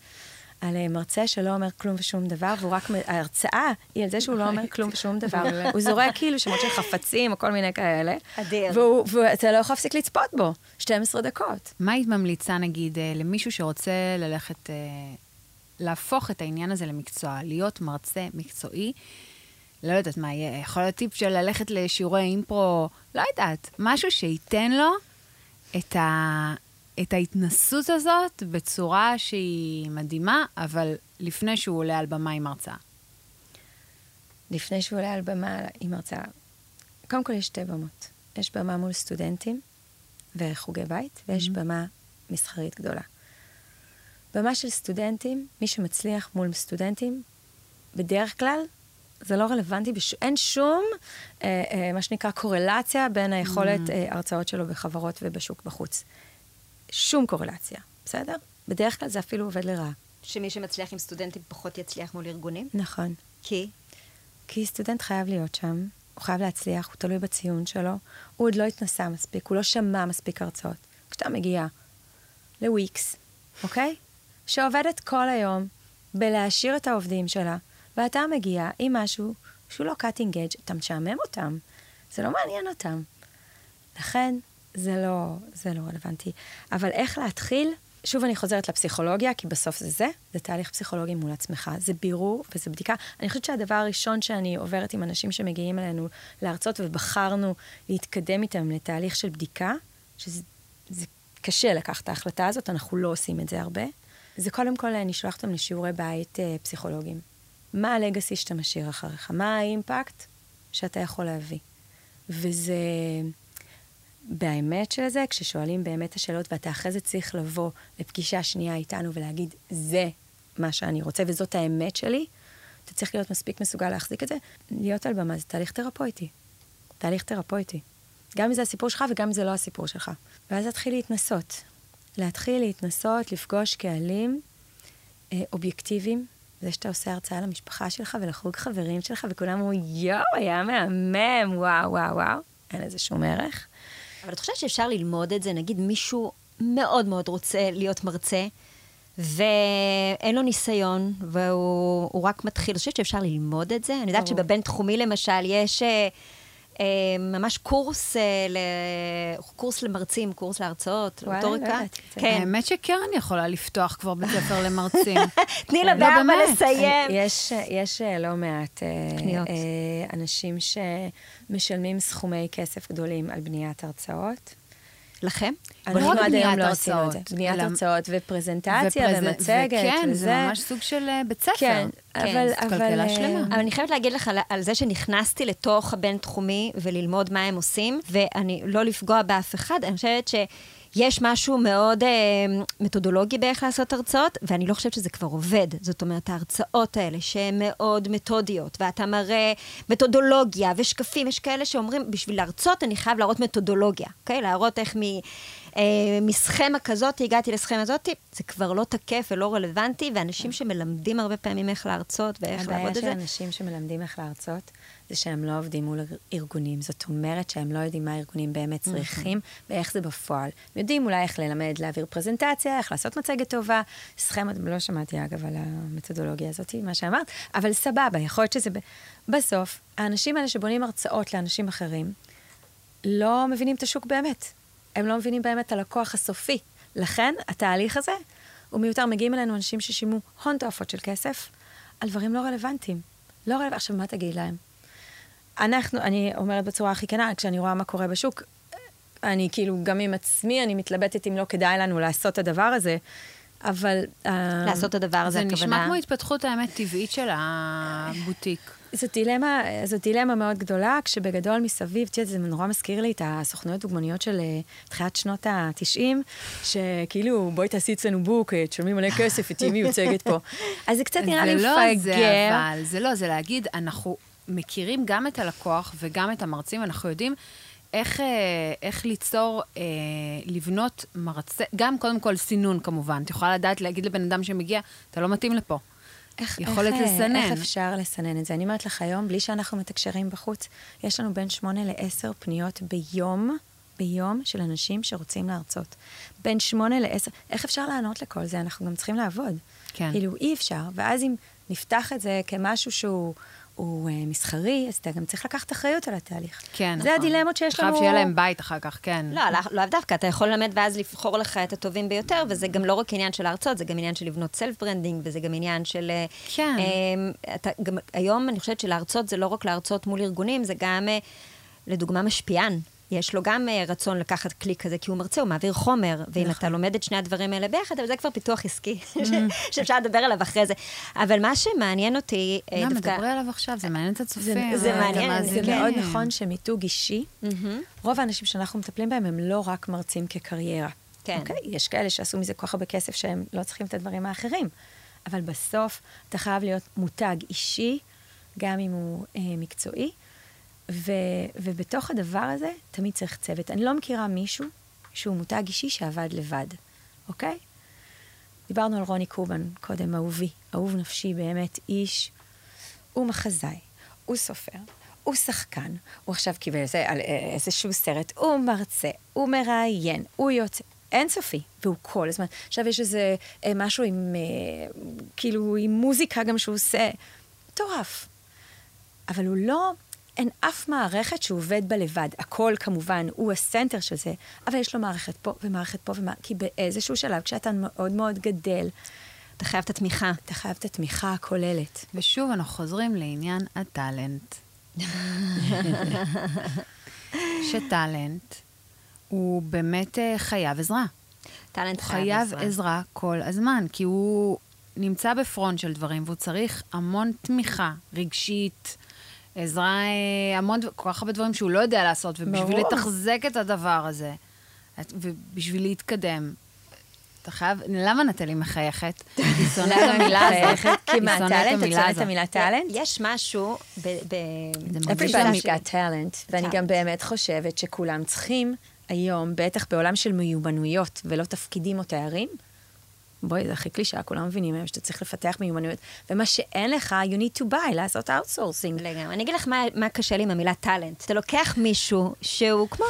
על אה, מרצה שלא אומר כלום ושום דבר, והוא רק, ההרצאה היא על זה שהוא לא אומר כלום ושום דבר. הוא זורק כאילו שמות של חפצים או כל מיני כאלה. אדיר. ואתה לא יכול להפסיק לצפות בו, 12 דקות. מה היית ממליצה, נגיד, אה, למישהו שרוצה ללכת, אה, להפוך את העניין הזה למקצוע, להיות מרצה מקצועי? לא יודעת מה יהיה, יכול להיות טיפ של ללכת לשיעורי אימפרו, לא יודעת, משהו שייתן לו את, ה, את ההתנסות הזאת בצורה שהיא מדהימה, אבל לפני שהוא עולה על במה עם הרצאה. לפני שהוא עולה על במה עם הרצאה. קודם כל יש שתי במות. יש במה מול סטודנטים וחוגי בית, ויש במה מסחרית גדולה. במה של סטודנטים, מי שמצליח מול סטודנטים, בדרך כלל זה לא רלוונטי, בש... אין שום, אה, אה, מה שנקרא, קורלציה בין היכולת אה, הרצאות שלו בחברות ובשוק בחוץ. שום קורלציה, בסדר? בדרך כלל זה אפילו עובד לרעה. שמי שמצליח עם סטודנטים פחות יצליח מול ארגונים? נכון. כי? כי סטודנט חייב להיות שם, הוא חייב להצליח, הוא תלוי בציון שלו, הוא עוד לא התנסה מספיק, הוא לא שמע מספיק הרצאות. כשאתה מגיע לוויקס, אוקיי? שעובדת כל היום בלהשאיר את העובדים שלה, ואתה מגיע עם משהו שהוא לא cutting edge, אתה משעמם אותם, זה לא מעניין אותם. לכן, זה לא, זה לא רלוונטי. אבל איך להתחיל? שוב אני חוזרת לפסיכולוגיה, כי בסוף זה זה, זה תהליך פסיכולוגי מול עצמך, זה בירור וזה בדיקה. אני חושבת שהדבר הראשון שאני עוברת עם אנשים שמגיעים אלינו להרצות ובחרנו להתקדם איתם לתהליך של בדיקה, שזה זה קשה לקחת את ההחלטה הזאת, אנחנו לא עושים את זה הרבה, זה קודם כל אני שולחת אותם לשיעורי בית אה, פסיכולוגיים. מה הלגאסי שאתה משאיר אחריך? מה האימפקט שאתה יכול להביא? וזה... באמת של זה, כששואלים באמת השאלות, ואתה אחרי זה צריך לבוא לפגישה שנייה איתנו ולהגיד, זה מה שאני רוצה וזאת האמת שלי, אתה צריך להיות מספיק מסוגל להחזיק את זה. להיות על במה זה תהליך תרפויטי. תהליך תרפויטי. גם אם זה הסיפור שלך וגם אם זה לא הסיפור שלך. ואז להתחיל להתנסות. להתחיל להתנסות, לפגוש קהלים אה, אובייקטיביים. זה שאתה עושה הרצאה למשפחה שלך ולחוג חברים שלך, וכולם אומרים, יואו, היה מהמם, וואו, וואו, וואו. אין לזה שום ערך. אבל את חושבת שאפשר ללמוד את זה? נגיד מישהו מאוד מאוד רוצה להיות מרצה, ואין לו ניסיון, והוא רק מתחיל. אני חושבת שאפשר ללמוד את זה. אני יודעת שבבין-תחומי למשל יש אה, ממש קורס, אה, ל... קורס למרצים, קורס להרצאות, רטוריקה. לא זה. כן. האמת שקרן יכולה לפתוח כבר בית ספר למרצים. תני לה לא, באמת. לסיים. יש, יש אה, לא מעט אה, פניות. אה, אנשים שמשלמים סכומי כסף גדולים על בניית הרצאות. לכם? אנחנו עד היום לא עשינו את זה. בניית אלא- הרצאות ופרזנטציה ופרז- ומצגת וכן, וזה. זה ממש סוג של אה, בית ספר. כן, אבל... זאת אבל, כלכלה אה, שלמה. אבל אני חייבת להגיד לך על, על זה שנכנסתי לתוך הבין-תחומי וללמוד מה הם עושים, ואני לא לפגוע באף אחד, אני חושבת שיש משהו מאוד אה, מתודולוגי באיך לעשות הרצאות, ואני לא חושבת שזה כבר עובד. זאת אומרת, ההרצאות האלה שהן מאוד מתודיות, ואתה מראה מתודולוגיה ושקפים, יש כאלה שאומרים, בשביל להרצות אני חייב להראות מתודולוגיה, אוקיי? להראות איך מ... אה, מסכמה כזאת הגעתי לסכמה הזאת, זה כבר לא תקף ולא רלוונטי, ואנשים שמלמדים הרבה פעמים איך להרצות ואיך הבעיה לעבוד את של זה, אנשים שמלמדים איך להרצות, זה שהם לא עובדים מול ארגונים. זאת אומרת שהם לא יודעים מה הארגונים באמת צריכים, ואיך זה בפועל. הם יודעים אולי איך ללמד, להעביר פרזנטציה, איך לעשות מצגת טובה. סכמה, לא שמעתי אגב על המתודולוגיה הזאת, מה שאמרת, אבל סבבה, יכול להיות שזה... בסוף, האנשים האלה שבונים הרצאות לאנשים אחרים, לא מבינים את השוק באמת. הם לא מבינים באמת את הלקוח הסופי. לכן, התהליך הזה הוא מיותר. מגיעים אלינו אנשים ששילמו הון תועפות של כסף על דברים לא רלוונטיים. לא רלוונטיים. עכשיו, מה תגיד להם? אנחנו, אני אומרת בצורה הכי כנה, כשאני רואה מה קורה בשוק, אני כאילו, גם עם עצמי, אני מתלבטת אם לא כדאי לנו לעשות את הדבר הזה, אבל... אה, לעשות את הדבר הזה, זה הכוונה... נשמע כמו התפתחות האמת טבעית של הבוטיק. זאת דילמה, זאת דילמה מאוד גדולה, כשבגדול מסביב, את יודעת, זה נורא מזכיר לי את הסוכנויות דוגמניות של אה, תחילת שנות ה-90, שכאילו, בואי תעשי אצלנו בוק, אה, תשלמי מלא כסף, תהיי מיוצגת פה. אז זה קצת נראה לי זה לא מפגר. זה, אבל, זה לא, זה להגיד, אנחנו מכירים גם את הלקוח וגם את המרצים, אנחנו יודעים איך, אה, איך ליצור, אה, לבנות מרצה, גם קודם כל סינון כמובן. את יכולה לדעת להגיד לבן אדם שמגיע, אתה לא מתאים לפה. איך, יכולת איך, אה, לסנן. איך אפשר לסנן את זה? אני אומרת לך היום, בלי שאנחנו מתקשרים בחוץ, יש לנו בין שמונה לעשר פניות ביום, ביום של אנשים שרוצים להרצות. בין שמונה לעשר, איך אפשר לענות לכל זה? אנחנו גם צריכים לעבוד. כן. כאילו, אי אפשר. ואז אם נפתח את זה כמשהו שהוא... הוא uh, מסחרי, אז אתה גם צריך לקחת אחריות על התהליך. כן, זה נכון. הדילמות שיש לנו. חייב שיהיה להם בית אחר כך, כן. לא, לא, לא דווקא, אתה יכול ללמד ואז לבחור לך את הטובים ביותר, וזה גם לא רק עניין של להרצות, זה גם עניין של לבנות self branding, וזה גם עניין של... אה, כן. אה, אתה, גם, היום אני חושבת שלהרצות זה לא רק להרצות מול ארגונים, זה גם, אה, לדוגמה, משפיען. יש לו גם אה, רצון לקחת כלי כזה, כי הוא מרצה, הוא מעביר חומר, ואם נכון. אתה לומד את שני הדברים האלה ביחד, אבל זה כבר פיתוח עסקי, ש- שאפשר לדבר עליו אחרי זה. אבל מה שמעניין אותי, אה, גם דווקא... מדברי עליו עכשיו, זה מעניין את זה, הצופים. זה ואת מעניין, זה המאזינים. מאוד נכון שמיתוג אישי. רוב האנשים שאנחנו מטפלים בהם הם לא רק מרצים כקריירה. כן. אוקיי? יש כאלה שעשו מזה כל כך הרבה כסף שהם לא צריכים את הדברים האחרים. אבל בסוף אתה חייב להיות מותג אישי, גם אם הוא אה, מקצועי, ו, ובתוך הדבר הזה תמיד צריך צוות. אני לא מכירה מישהו שהוא מותג אישי שעבד לבד, אוקיי? דיברנו על רוני קובן קודם, אהובי, אהוב נפשי באמת, איש, הוא מחזאי, הוא סופר, הוא שחקן, הוא עכשיו קיבל איזה, על אה, איזשהו סרט, הוא מרצה, הוא מראיין, הוא יוצא, אינסופי, והוא כל הזמן. עכשיו יש איזה אה, משהו עם, אה, כאילו, עם מוזיקה גם שהוא עושה, מטורף. אבל הוא לא, אין אף מערכת שהוא עובד בה לבד. הכל כמובן, הוא הסנטר של זה, אבל יש לו מערכת פה ומערכת פה ומערכת, כי באיזשהו שלב, כשאתה מאוד מאוד גדל, אתה חייב את התמיכה. אתה חייב את התמיכה הכוללת. ושוב, אנחנו חוזרים לעניין הטאלנט. שטאלנט הוא באמת אה, חייב עזרה. טאלנט חייב חייב עזרה. עזרה כל הזמן, כי הוא נמצא בפרונט של דברים, והוא צריך המון תמיכה רגשית, עזרה, אה, המון, כל כך הרבה דברים שהוא לא יודע לעשות, ובשביל ברור. לתחזק את הדבר הזה, ובשביל להתקדם. אתה חייב, למה נטלי מחייכת? היא שונאת את המילה הזאת. כי היא מה, שונאת טאלנט? את המילה שונאת את. המילה טאלנט? יש משהו ב... Everybody's got talent, ואני גם. באמת חושבת שכולם צריכים היום, בטח בעולם של מיומנויות ולא תפקידים או תארים, בואי, זה הכי קלישאה, כולם מבינים היום שאתה צריך לפתח מיומנויות, ומה שאין לך, you need to buy, לעשות outsourcing. לגמרי. אני אגיד לך מה, מה קשה לי עם המילה טאלנט. אתה לוקח מישהו שהוא כמו...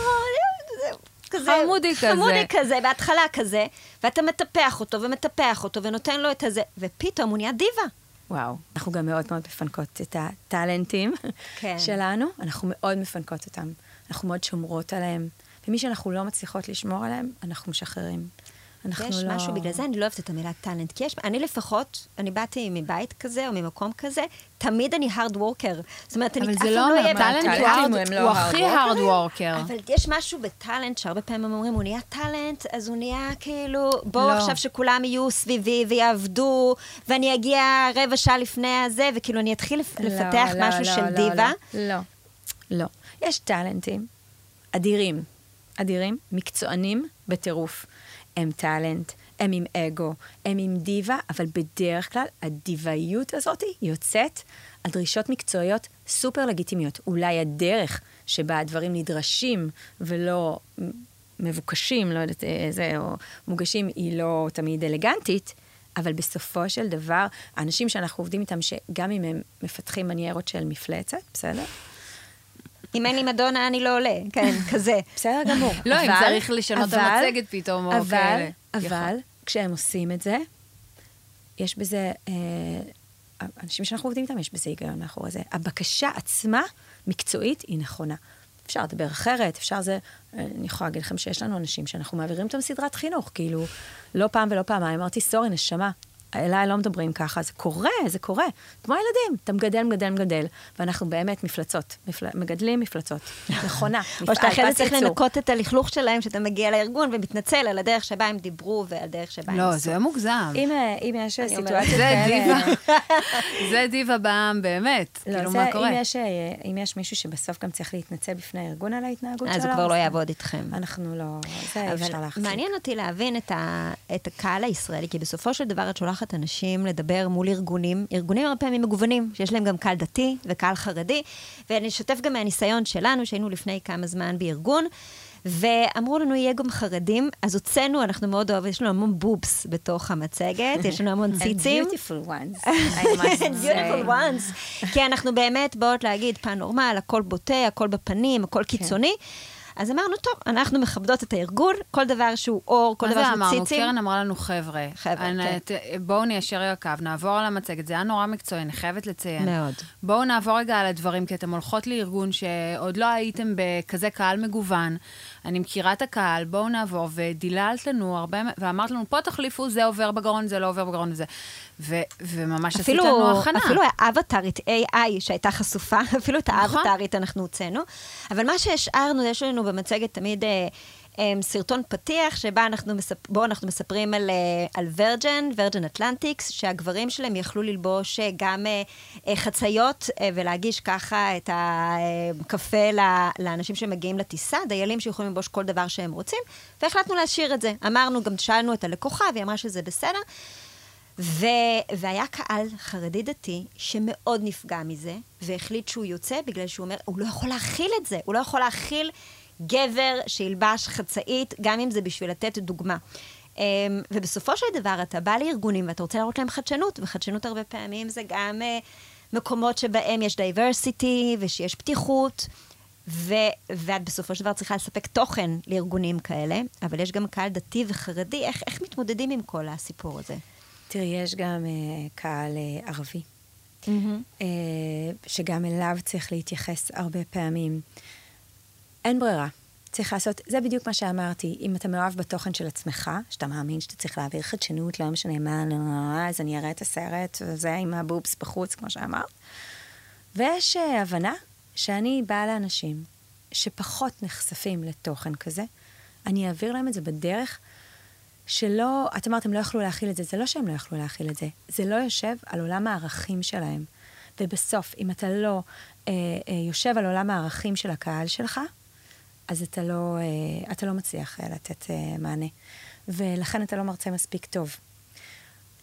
כזה, חמודי כזה. חמודי כזה, בהתחלה כזה, ואתה מטפח אותו ומטפח אותו ונותן לו את הזה, ופתאום הוא נהיה דיבה. וואו, אנחנו גם מאוד מאוד מפנקות את הטאלנטים כן. שלנו, אנחנו מאוד מפנקות אותם, אנחנו מאוד שומרות עליהם, ומי שאנחנו לא מצליחות לשמור עליהם, אנחנו משחררים. אנחנו יש לא... משהו, בגלל זה אני לא אוהבת את המילה טאלנט, כי יש, אני לפחות, אני באתי מבית כזה או ממקום כזה, תמיד אני hard worker. זאת אומרת, אני אבל אף זה פעם לא אומר, אהיה טאלנט הוא טאלנטים hard- הם לא הוא הכי worker? hard worker. אבל יש משהו בטאלנט שהרבה פעמים הם אומרים, הוא נהיה טאלנט, אז הוא נהיה כאילו, בואו לא. עכשיו שכולם יהיו סביבי ויעבדו, ואני אגיע רבע שעה לפני הזה, וכאילו אני אתחיל לפ- לא, לפתח לא, משהו לא, של לא, דיבה. לא, לא, לא. יש טאלנטים אדירים, אדירים, מקצוענים בטירוף. הם טאלנט, הם עם אגו, הם עם דיבה, אבל בדרך כלל הדיבאיות הזאת יוצאת על דרישות מקצועיות סופר לגיטימיות. אולי הדרך שבה הדברים נדרשים ולא מבוקשים, לא יודעת איזה, או מוגשים, היא לא תמיד אלגנטית, אבל בסופו של דבר, האנשים שאנחנו עובדים איתם, שגם אם הם מפתחים מניירות של מפלצת, בסדר? אם אין לי מדונה, אני לא עולה, כן, כזה. בסדר גמור. לא, אם צריך לשנות את המצגת פתאום, או כאלה. אבל. כשהם עושים את זה, יש בזה, אה, אנשים שאנחנו עובדים איתם, יש בזה היגיון מאחורי זה. הבקשה עצמה, מקצועית, היא נכונה. אפשר לדבר אחרת, אפשר זה... אני יכולה להגיד לכם שיש לנו אנשים שאנחנו מעבירים אותם סדרת חינוך, כאילו, לא פעם ולא פעמיים. אמרתי, סורי, נשמה, אליי לא מדברים ככה, זה קורה, זה קורה. כמו ילדים, אתה מגדל, מגדל, מגדל, ואנחנו באמת מפלצות, מפל... מגדלים מפלצות. נכונה, או שאתה אחרי זה צריך. לנקות את הלכלוך שלהם, שאתה מגיע לארגון ומתנצל על הדרך שבה הם דיברו ועל הדרך שבה הם לא. זה מוגזם. אם, אה, אם יש סיטואציות זה כאלה... דיבה. זה דיבה בעם, באמת. לא, כאילו, זה, מה קורה? אם יש, אה, אם יש מישהו שבסוף גם צריך להתנצל בפני הארגון על ההתנהגות שלו, אז הוא כבר לא יעבוד איתכם. אנחנו לא... זה אי אפשר להחזיק. מעניין אותי להבין את, ה, את הקהל הישראלי, כי בסופו של דבר את שולחת אנשים לדבר מול ארגונים, ארגונים הרבה פעמים מגוונים, שיש להם גם קהל דתי וקהל חרדי, ואני אשתף גם מהניסיון שלנו, שהיינו לפני כמה זמן בארגון. ואמרו לנו, יהיה גם חרדים, אז הוצאנו, אנחנו מאוד אוהבים, יש לנו המון בובס בתוך המצגת, יש לנו המון And ציצים. beautiful ones, I must beautiful ones. כי אנחנו באמת באות להגיד, פן נורמל, הכל בוטה, הכל בפנים, הכל כן. קיצוני. אז אמרנו, טוב, אנחנו מכבדות את הארגון, כל דבר שהוא אור, כל מה דבר זה שהוא אמרנו? ציצים. קרן אמרה לנו, חבר'ה, חבר'ה, כן. בואו ניישר הקו, נעבור על המצגת. זה היה נורא מקצועי, אני חייבת לציין. מאוד. בואו נעבור רגע על הדברים, כי אתם הולכות לארגון שעוד לא הייתם בכזה קהל מגוון. אני מכירה את הקהל, בואו נעבור, ודיללת לנו הרבה, ואמרת לנו, פה תחליפו, זה עובר בגרון, זה לא עובר בגרון וזה. ו- וממש עשית לנו הכנה. אפילו האבטרית AI שהייתה חשופה, אפילו את נכון. האבטרית אנחנו הוצאנו. אבל מה שהשארנו, יש לנו במצגת תמיד אה, סרטון פתיח, שבה אנחנו מספ... אנחנו מספרים על, אה, על וירג'ן, וירג'ן אטלנטיקס, שהגברים שלהם יכלו ללבוש אה, גם אה, אה, חציות אה, ולהגיש ככה את הקפה ל- לאנשים שמגיעים לטיסה, דיילים שיכולים ללבוש כל דבר שהם רוצים, והחלטנו להשאיר את זה. אמרנו, גם שאלנו את הלקוחה, והיא אמרה שזה בסדר. ו... והיה קהל חרדי דתי שמאוד נפגע מזה, והחליט שהוא יוצא בגלל שהוא אומר, הוא לא יכול להכיל את זה, הוא לא יכול להכיל גבר שילבש חצאית, גם אם זה בשביל לתת דוגמה. אמ, ובסופו של דבר אתה בא לארגונים ואתה רוצה להראות להם חדשנות, וחדשנות הרבה פעמים זה גם אה, מקומות שבהם יש דייברסיטי ושיש פתיחות. ו- ואת בסופו של דבר צריכה לספק תוכן לארגונים כאלה, אבל יש גם קהל דתי וחרדי, איך, איך מתמודדים עם כל הסיפור הזה? תראי, יש גם uh, קהל uh, ערבי, mm-hmm. uh, שגם אליו צריך להתייחס הרבה פעמים. אין ברירה. צריך לעשות, זה בדיוק מה שאמרתי, אם אתה מאוהב בתוכן של עצמך, שאתה מאמין שאתה צריך להעביר חדשנות, לא משנה מה, לא, לא, לא, אז אני אראה את הסרט, וזה עם הבובס בחוץ, כמו שאמרת. ויש uh, הבנה שאני באה לאנשים שפחות נחשפים לתוכן כזה, אני אעביר להם את זה בדרך שלא, את אמרת, הם לא יכלו להכיל את זה, זה לא שהם לא יכלו להכיל את זה, זה לא יושב על עולם הערכים שלהם. ובסוף, אם אתה לא אה, אה, יושב על עולם הערכים של הקהל שלך, אז אתה לא, אה, אתה לא מצליח אה, לתת אה, מענה. ולכן אתה לא מרצה מספיק טוב.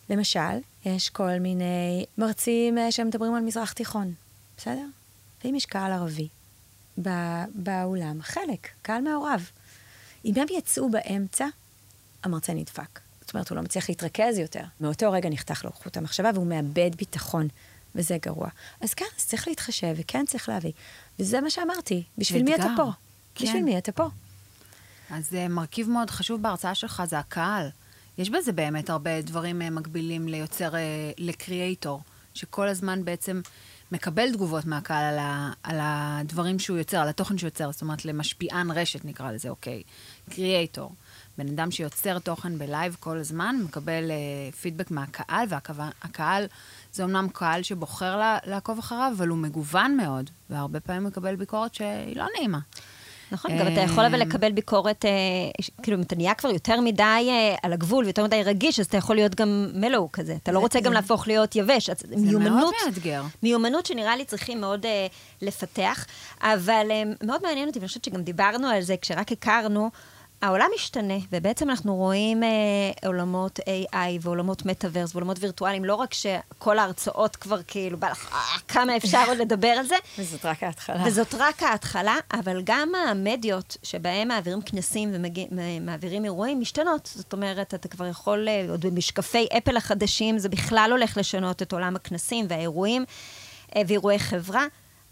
למשל, יש כל מיני מרצים שמדברים על מזרח תיכון, בסדר? ואם יש קהל ערבי באולם, חלק, קהל מעורב. אם הם יצאו באמצע, המרצה נדפק. זאת אומרת, הוא לא מצליח להתרכז יותר. מאותו רגע נחתך לו חוט המחשבה והוא מאבד ביטחון, וזה גרוע. אז כן, אז צריך להתחשב, וכן צריך להביא. וזה מה שאמרתי, בשביל מי אתה פה? כן. בשביל מי אתה פה? אז uh, מרכיב מאוד חשוב בהרצאה שלך זה הקהל. יש בזה באמת הרבה דברים uh, מקבילים ליוצר, uh, לקריאייטור, שכל הזמן בעצם מקבל תגובות מהקהל על, ה, על הדברים שהוא יוצר, על התוכן שהוא יוצר, זאת אומרת, למשפיען רשת נקרא לזה, אוקיי, קריאייטור. בן אדם שיוצר תוכן בלייב כל הזמן, מקבל uh, פידבק מהקהל, והקהל זה אמנם קהל שבוחר לה, לעקוב אחריו, אבל הוא מגוון מאוד, והרבה פעמים מקבל ביקורת שהיא לא נעימה. נכון, גם אתה יכול אבל לקבל ביקורת, אה, כאילו, אם אתה נהיה כבר יותר מדי אה, על הגבול ויותר מדי רגיש, אז אתה יכול להיות גם מלואו כזה. אתה לא רוצה גם להפוך להיות יבש. זה מאוד מאתגר. מיומנות שנראה לי צריכים מאוד אה, לפתח, אבל מאוד מעניין אותי, ואני חושבת שגם דיברנו על זה כשרק הכרנו. העולם משתנה, ובעצם אנחנו רואים אה, עולמות AI ועולמות מטאוורס ועולמות וירטואליים, לא רק שכל ההרצאות כבר כאילו, בא לך, אה, כמה אפשר עוד לדבר על זה. וזאת רק ההתחלה. וזאת רק ההתחלה, אבל גם המדיות שבהם מעבירים כנסים ומעבירים אירועים משתנות. זאת אומרת, אתה כבר יכול, אה, עוד במשקפי אפל החדשים, זה בכלל הולך לשנות את עולם הכנסים והאירועים אה, ואירועי חברה.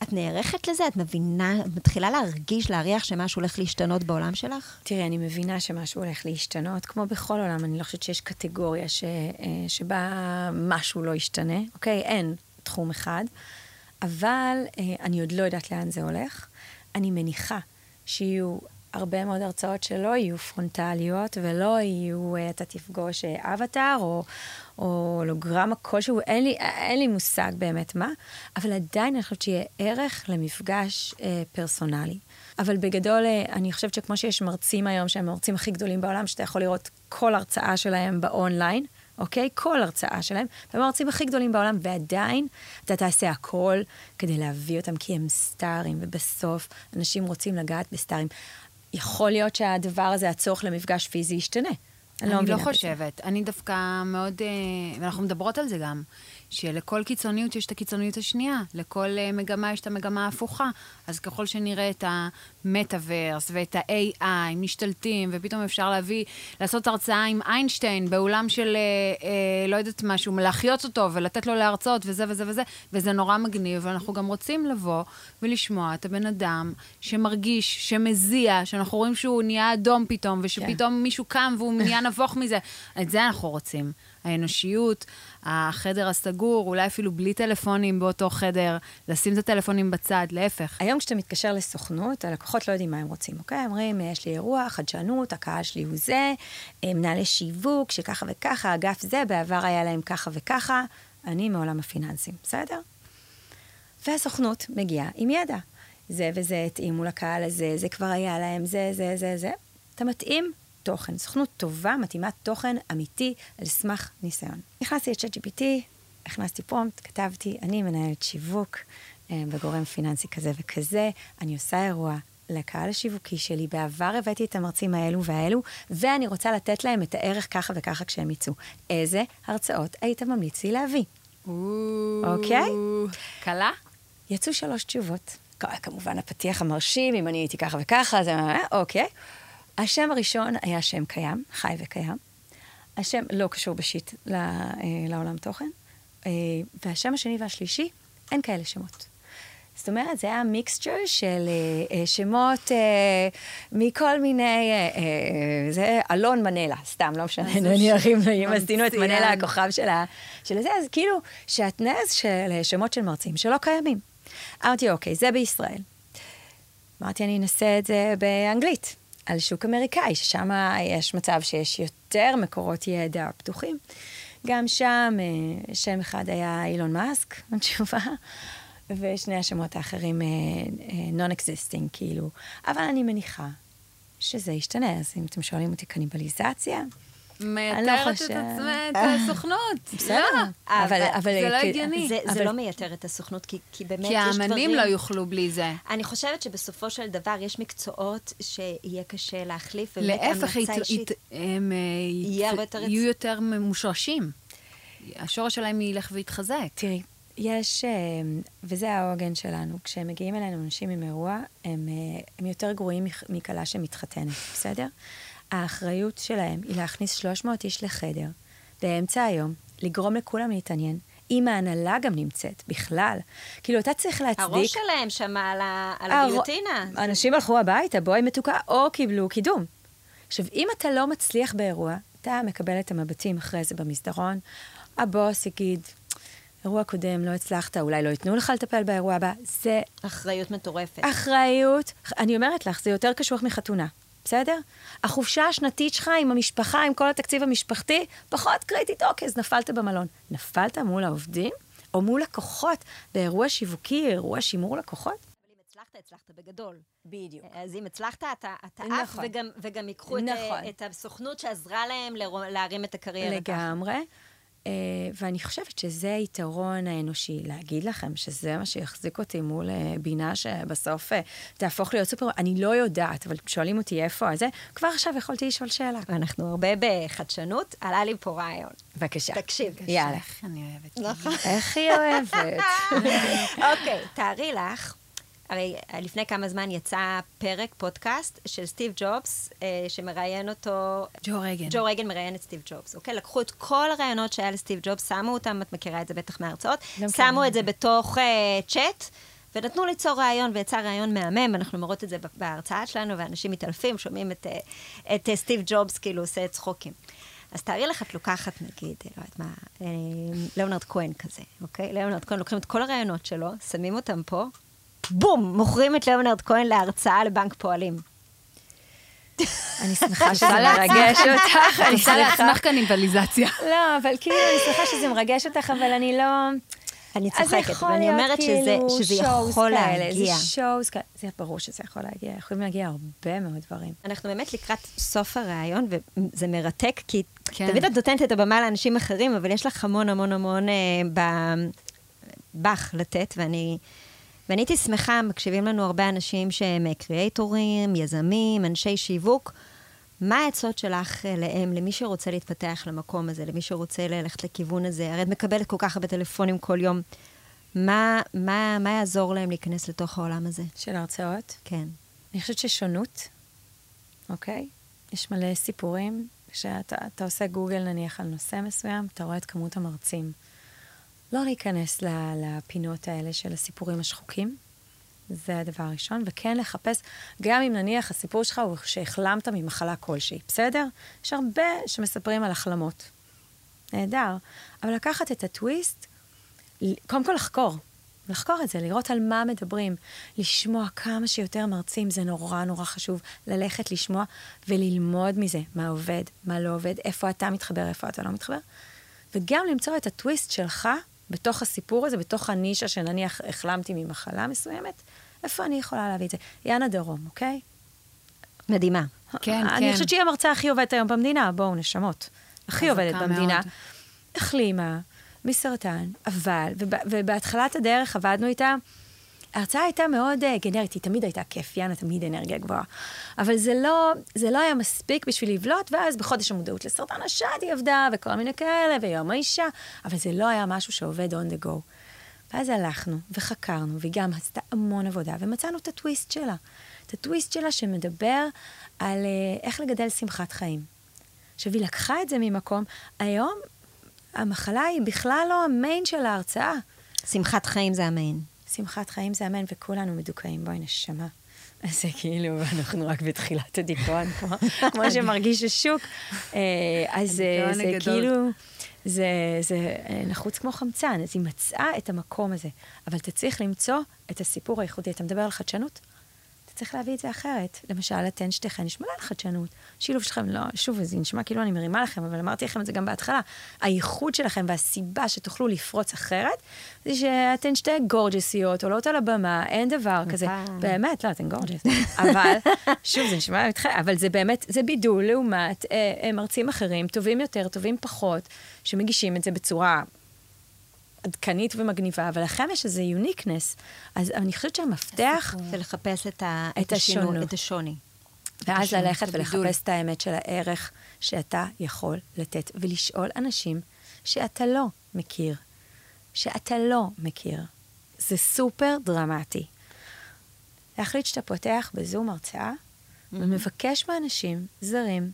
את נערכת לזה? את מבינה, את מתחילה להרגיש, להריח שמשהו הולך להשתנות בעולם שלך? תראי, אני מבינה שמשהו הולך להשתנות. כמו בכל עולם, אני לא חושבת שיש קטגוריה ש, אה, שבה משהו לא ישתנה, אוקיי? אין תחום אחד. אבל אה, אני עוד לא יודעת לאן זה הולך. אני מניחה שיהיו הרבה מאוד הרצאות שלא יהיו פרונטליות ולא יהיו, אה, אתה תפגוש אבטאר או, או הולוגרמה כלשהו, אין לי, אין לי מושג באמת מה, אבל עדיין אני חושבת שיהיה ערך למפגש אה, פרסונלי. אבל בגדול, אה, אני חושבת שכמו שיש מרצים היום, שהם המרצים הכי גדולים בעולם, שאתה יכול לראות כל הרצאה שלהם באונליין, אוקיי? כל הרצאה שלהם, והם המרצים הכי גדולים בעולם, ועדיין אתה תעשה הכל כדי להביא אותם, כי הם סטארים, ובסוף אנשים רוצים לגעת בסטארים. יכול להיות שהדבר הזה, הצורך למפגש פיזי, ישתנה. אני לא, לא חושבת. אני דווקא מאוד, אה, ואנחנו מדברות על זה גם, שלכל קיצוניות יש את הקיצוניות השנייה, לכל אה, מגמה יש את המגמה ההפוכה. אז ככל שנראה את המטאוורס ואת ה-AI משתלטים, ופתאום אפשר להביא, לעשות הרצאה עם איינשטיין באולם של, אה, אה, לא יודעת משהו, להחיות אותו ולתת לו להרצות וזה וזה וזה, וזה נורא מגניב, ואנחנו גם רוצים לבוא ולשמוע את הבן אדם שמרגיש, שמזיע, שאנחנו רואים שהוא נהיה אדום פתאום, ושפתאום כן. מישהו קם והוא נהיה נבוך מזה. את זה אנחנו רוצים. האנושיות, החדר הסגור, אולי אפילו בלי טלפונים באותו חדר, לשים את הטלפונים בצד, להפך. היום כשאתה מתקשר לסוכנות, הלקוחות לא יודעים מה הם רוצים, אוקיי? אומרים, יש לי אירוע, חדשנות, הקהל שלי הוא זה, מנהלי שיווק, שככה וככה, אגף זה, בעבר היה להם ככה וככה, אני מעולם הפיננסים, בסדר? והסוכנות מגיעה עם ידע. זה וזה התאימו לקהל הזה, זה כבר היה להם, זה, זה, זה, זה. אתה מתאים תוכן. סוכנות טובה מתאימה תוכן אמיתי על סמך ניסיון. נכנסתי ל-ChatGPT, הכנסתי פרומפט, כתבתי, אני מנהלת שיווק אה, בגורם פיננסי כזה וכזה, אני עושה אירוע לקהל השיווקי שלי, בעבר הבאתי את המרצים האלו והאלו, ואני רוצה לתת להם את הערך ככה וככה כשהם יצאו. איזה הרצאות היית ממליץ לי להביא? אוקיי? קלה? יצאו שלוש תשובות. כמובן הפתיח המרשים, אם אני הייתי ככה וככה, זה... אוקיי. השם הראשון היה שם קיים, חי וקיים. השם לא קשור בשיט אה, לעולם תוכן. אה, והשם השני והשלישי, אין כאלה שמות. זאת אומרת, זה היה מיקסצ'ר של אה, אה, שמות אה, מכל מיני, אה, אה, זה אלון מנלה, סתם, לא משנה, נניח אם עשינו את מנלה הכוכב של ה- של זה, אז כאילו, שעטנז של שמות של מרצים שלא קיימים. אמרתי, אוקיי, זה בישראל. אמרתי, אני אנסה את זה באנגלית, על שוק אמריקאי, ששם יש מצב שיש יותר מקורות ידע פתוחים. גם שם אה, שם אחד היה אילון מאסק, התשובה, ושני השמות האחרים אה, non-existing, כאילו. אבל אני מניחה שזה ישתנה, אז אם אתם שואלים אותי קניבליזציה, מייתרת לא את חושב- עצמה, את הסוכנות. בסדר. לא. אבל, אבל, זה לא כי- הגיוני. זה, לא מייתר את הסוכנות, כי, כי באמת כי יש האמנים דברים... לא יוכלו בלי זה. אני חושבת שבסופו של דבר יש מקצועות שיהיה קשה להחליף, להפך, הם אה, יהיו יותר מושרשים. השורש שלהם ילך ויתחזק. תראי, יש, אה, וזה העוגן שלנו, כשהם מגיעים אלינו אנשים עם אירוע, הם, אה, הם יותר גרועים מכ- מכלה שמתחתנת, בסדר? האחריות שלהם היא להכניס 300 איש לחדר, באמצע היום, לגרום לכולם להתעניין. אם ההנהלה גם נמצאת, בכלל. כאילו, אתה צריך להצדיק... הראש שלהם שמע על, ה- על הר-. אנשים הלכו הביתה, בואי מתוקה, או קיבלו קידום. עכשיו, אם אתה לא מצליח באירוע, אתה מקבל את המבטים אחרי זה במסדרון, הבוס יגיד, אירוע קודם, לא הצלחת, אולי לא ייתנו לך לטפל באירוע הבא. זה אחריות מטורפת. אחריות, אני אומרת לך, זה יותר קשוח מחתונה, בסדר? החופשה השנתית שלך עם המשפחה, עם כל התקציב המשפחתי, פחות קריטית, אוקיי, אז נפלת במלון. נפלת מול העובדים או מול לקוחות באירוע שיווקי, אירוע שימור לקוחות? אם הצלחת, הצלחת בגדול. בדיוק. אז אם הצלחת, אתה, אתה עף, נכון. וגם, וגם ייקחו את, נכון. את הסוכנות שעזרה להם להרים את הקריירה. לגמרי. Uh, ואני חושבת שזה היתרון האנושי, להגיד לכם שזה מה שיחזיק אותי מול uh, בינה שבסוף uh, תהפוך להיות סופר, אני לא יודעת, אבל שואלים אותי איפה זה, כבר עכשיו יכולתי לשאול שאלה. אנחנו הרבה בחדשנות, עלה לי פה רעיון. בבקשה. תקשיב. יאללה. איך אני אוהבת. נכון. איך היא אוהבת. אוקיי, תארי לך, הרי לפני כמה זמן יצא פרק, פודקאסט, של סטיב ג'ובס, אה, שמראיין אותו... ג'ו רגן. ג'ו רגן מראיין את סטיב ג'ובס, אוקיי? לקחו את כל הרעיונות שהיה לסטיב ג'ובס, שמו אותם, את מכירה את זה בטח מההרצאות, לא שמו מכירה. את זה בתוך אה, צ'אט, ונתנו ליצור רעיון, ויצא רעיון מהמם, אנחנו אומרות את זה בהרצאה שלנו, ואנשים מתעלפים, שומעים את, אה, את אה, סטיב ג'ובס כאילו עושה צחוקים. אז תארי לך, את לוקחת, נגיד, לא יודעת מה, אה, ליאונרד כהן כזה, אוקיי? ליאונרד כהן, לוקחים את כל הרעיונות שלו, שמים אותם פה, בום, מוכרים את ליאונרד כהן להרצאה לבנק פועלים. אני שמחה שזה מרגש אותך, אני עושה. לעצמך קניבליזציה. לא, אבל כאילו, אני שמחה שזה מרגש אותך, אבל אני לא... אני צוחקת, ואני אומרת שזה, כאילו יכול להגיע. זה שואוז כאלה, זה ברור שזה יכול להגיע, יכולים להגיע הרבה מאוד דברים. אנחנו באמת לקראת סוף הראיון, וזה מרתק, כי כן. תמיד את נותנת את הבמה לאנשים אחרים, אבל יש לך המון המון המון אה, בך לתת, ואני, ואני הייתי שמחה, מקשיבים לנו הרבה אנשים שהם אה, קריאייטורים, יזמים, אנשי שיווק. מה העצות שלך אה, להם, למי שרוצה להתפתח למקום הזה, למי שרוצה ללכת לכיוון הזה? הרי את מקבלת כל כך הרבה טלפונים כל יום. מה, מה, מה יעזור להם להיכנס לתוך העולם הזה? של הרצאות. כן. אני חושבת ששונות, אוקיי? יש מלא סיפורים. כשאתה אתה עושה גוגל נניח על נושא מסוים, אתה רואה את כמות המרצים. לא להיכנס לפינות האלה של הסיפורים השחוקים, זה הדבר הראשון, וכן לחפש, גם אם נניח הסיפור שלך הוא שהחלמת ממחלה כלשהי, בסדר? יש הרבה שמספרים על החלמות. נהדר. אבל לקחת את הטוויסט, קודם כל לחקור. לחקור את זה, לראות על מה מדברים, לשמוע כמה שיותר מרצים, זה נורא נורא חשוב. ללכת לשמוע וללמוד מזה, מה עובד, מה לא עובד, איפה אתה מתחבר, איפה אתה לא מתחבר. וגם למצוא את הטוויסט שלך בתוך הסיפור הזה, בתוך הנישה שנניח החלמתי ממחלה מסוימת, איפה אני יכולה להביא את זה? יאנה דרום, אוקיי? מדהימה. כן, אני כן. חושבת שהיא המרצה הכי עובדת היום במדינה, בואו, נשמות. הכי עובדת במדינה. מאוד. החלימה מסרטן, אבל, וב, ובהתחלת הדרך עבדנו איתה, ההרצאה הייתה מאוד uh, גנרית, היא תמיד הייתה כיף, יאנה תמיד אנרגיה גבוהה. אבל זה לא, זה לא היה מספיק בשביל לבלוט, ואז בחודש המודעות לסרטן השד היא עבדה, וכל מיני כאלה, ויום האישה, אבל זה לא היה משהו שעובד on the go. ואז הלכנו וחקרנו, והיא גם עשתה המון עבודה, ומצאנו את הטוויסט שלה. את הטוויסט שלה שמדבר על uh, איך לגדל שמחת חיים. עכשיו, היא לקחה את זה ממקום, היום המחלה היא בכלל לא המיין של ההרצאה. שמחת חיים זה המיין. שמחת חיים זה אמן, וכולנו מדוכאים, בואי נשמה. זה כאילו, אנחנו רק בתחילת הדיכאון, כמו, כמו שמרגיש השוק. אה, אז אה, זה. כאילו, זה, זה אה, נחוץ כמו חמצן, אז היא מצאה את המקום הזה. אבל אתה צריך למצוא את הסיפור הייחודי. אתה מדבר על חדשנות? אתה צריך להביא את זה אחרת. למשל, אתן שתיכן, מלא על חדשנות. שילוב שלכם, לא, שוב, זה נשמע כאילו אני מרימה לכם, אבל אמרתי לכם את זה גם בהתחלה. הייחוד שלכם והסיבה שתוכלו לפרוץ אחרת, זה שאתן שתי גורג'סיות, עולות על הבמה, אין דבר כזה. נכון. באמת, לא, אתן גורג'ס. אבל, שוב, זה נשמע איתכם, אבל זה באמת, זה בידול לעומת אה, אה, מרצים אחרים, טובים יותר, טובים פחות, שמגישים את זה בצורה עדכנית ומגניבה, אבל לכם יש איזה יוניקנס. אז אני חושבת שהמפתח... זה לחפש את, ה, את את, השינו, השונות. את השוני. ואז השונות, ללכת. ולחפש את האמת של הערך שאתה יכול לתת, ולשאול אנשים שאתה לא מכיר, שאתה לא מכיר. זה סופר דרמטי. להחליט שאתה פותח בזום הרצאה, ומבקש מאנשים זרים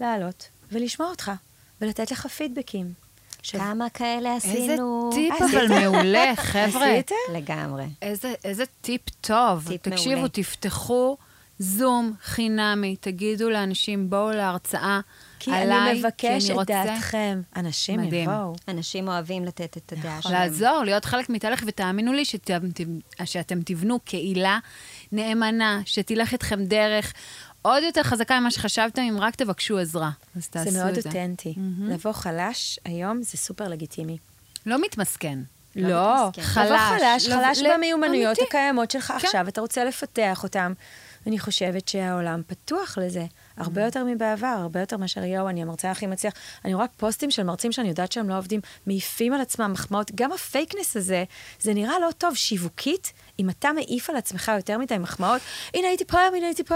לעלות ולשמוע אותך, ולתת לך פידבקים. עכשיו, כמה כאלה איזה עשינו? טיפ עשיתם? אבל מעולה, חבר'ה. עשיתם? לגמרי. איזה, איזה טיפ טוב. טיפ תקשיבו, מעולה. תפתחו זום חינמי, תגידו לאנשים, בואו להרצאה כי עליי, אני מבקש כי אני את רוצה דעתכם. אנשים מדהים. יבואו. אנשים אוהבים לתת את הדעה שלהם. לעזור, להיות חלק מתהליך, ותאמינו לי שאתם, שאתם תבנו קהילה נאמנה, שתלך איתכם דרך עוד יותר חזקה ממה שחשבתם, אם רק תבקשו עזרה. אז תעשו את זה זה. מאוד אותנטי. לבוא חלש היום זה סופר לגיטימי. לא מתמסכן. לא, מתמסכן. חלש. לבוא חלש, לא- חלש ל- במיומנויות אמיתי. הקיימות שלך כן. עכשיו, אתה רוצה לפתח אותם. אני חושבת שהעולם פתוח לזה, הרבה יותר מבעבר, הרבה יותר מאשר יואו, אני המרצה הכי מצליח. אני רואה פוסטים של מרצים שאני יודעת שהם לא עובדים, מעיפים על עצמם מחמאות. גם הפייקנס הזה, זה נראה לא טוב שיווקית, אם אתה מעיף על עצמך יותר מדי מחמאות, הנה הייתי פה, הנה הייתי פה,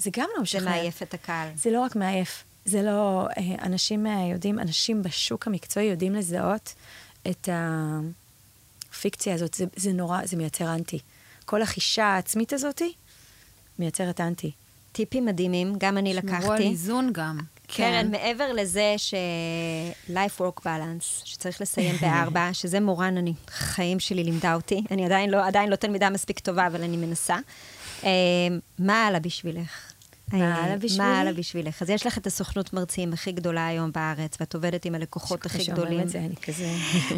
זה גם לא זה משכנע. מעייף את הקהל. זה לא רק מעייף, זה לא... אה, אנשים אה, יודעים, אנשים בשוק המקצועי יודעים לזהות את הפיקציה הזאת. זה, זה נורא, זה מייצר אנטי. כל החישה העצמית הזאתי מייצרת אנטי. טיפים מדהימים, גם אני שמרו על לקחתי. איזון גם. קרן, מעבר לזה ש-life work balance, שצריך לסיים בארבע, שזה מורן, אני, חיים שלי לימדה אותי. אני עדיין לא, עדיין לא תלמידה מספיק טובה, אבל אני מנסה. אה, מה הלאה בשבילך? מה אה, הלאה בשבילי? מה הלאה בשבילך? אז יש לך את הסוכנות מרצים הכי גדולה היום בארץ, ואת עובדת עם הלקוחות הכי גדולים. את זה, אני כזה...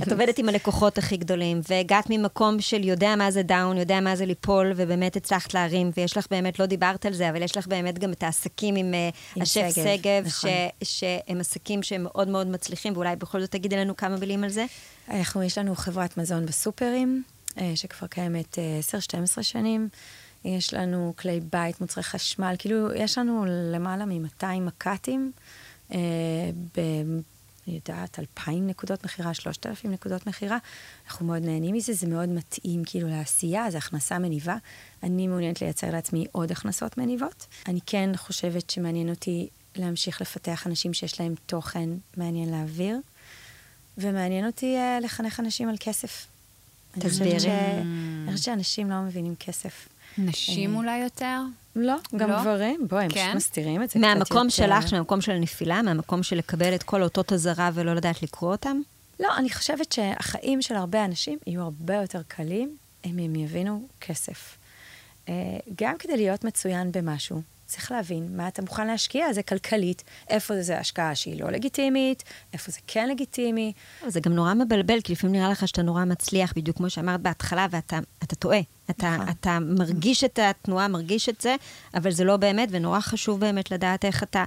את עובדת עם הלקוחות הכי גדולים, והגעת ממקום של יודע מה זה דאון, יודע מה זה ליפול, ובאמת הצלחת להרים, ויש לך באמת, לא דיברת על זה, אבל יש לך באמת גם את העסקים עם, אה, עם השף שגב, נכון. ש, שהם עסקים שהם מאוד מאוד מצליחים, ואולי בכל זאת תגידי לנו כמה מילים על זה. אנחנו, יש לנו חברת מזון בסופרים, אה, שכבר קיימת אה, 10-12 שנים. יש לנו כלי בית, מוצרי חשמל, כאילו, יש לנו למעלה מ-200 מק"טים, אה, ב... אני יודעת, 2,000 נקודות מכירה, 3,000 נקודות מכירה. אנחנו מאוד נהנים מזה, זה מאוד מתאים כאילו לעשייה, זו הכנסה מניבה. אני מעוניינת לייצר לעצמי עוד הכנסות מניבות. אני כן חושבת שמעניין אותי להמשיך לפתח אנשים שיש להם תוכן מעניין להעביר, ומעניין אותי uh, לחנך אנשים על כסף. תסבירי. אני חושבת שאנשים לא מבינים כסף. נשים אולי יותר? לא, גם לא? גברים, בואי, הם כן? פשוט מסתירים את זה קצת מהמקום יותר. שלך, מהמקום של הנפילה, מהמקום של לקבל את כל אותות אזהרה ולא לדעת לקרוא אותם? לא, אני חושבת שהחיים של הרבה אנשים יהיו הרבה יותר קלים אם הם יבינו כסף. אה, גם כדי להיות מצוין במשהו, צריך להבין מה אתה מוכן להשקיע, זה כלכלית, איפה זה השקעה שהיא לא לגיטימית, איפה זה כן לגיטימי. זה גם נורא מבלבל, כי לפעמים נראה לך שאתה נורא מצליח, בדיוק כמו שאמרת בהתחלה, ואתה אתה טועה. אתה, נכון. אתה מרגיש את התנועה, מרגיש את זה, אבל זה לא באמת, ונורא חשוב באמת לדעת איך אתה,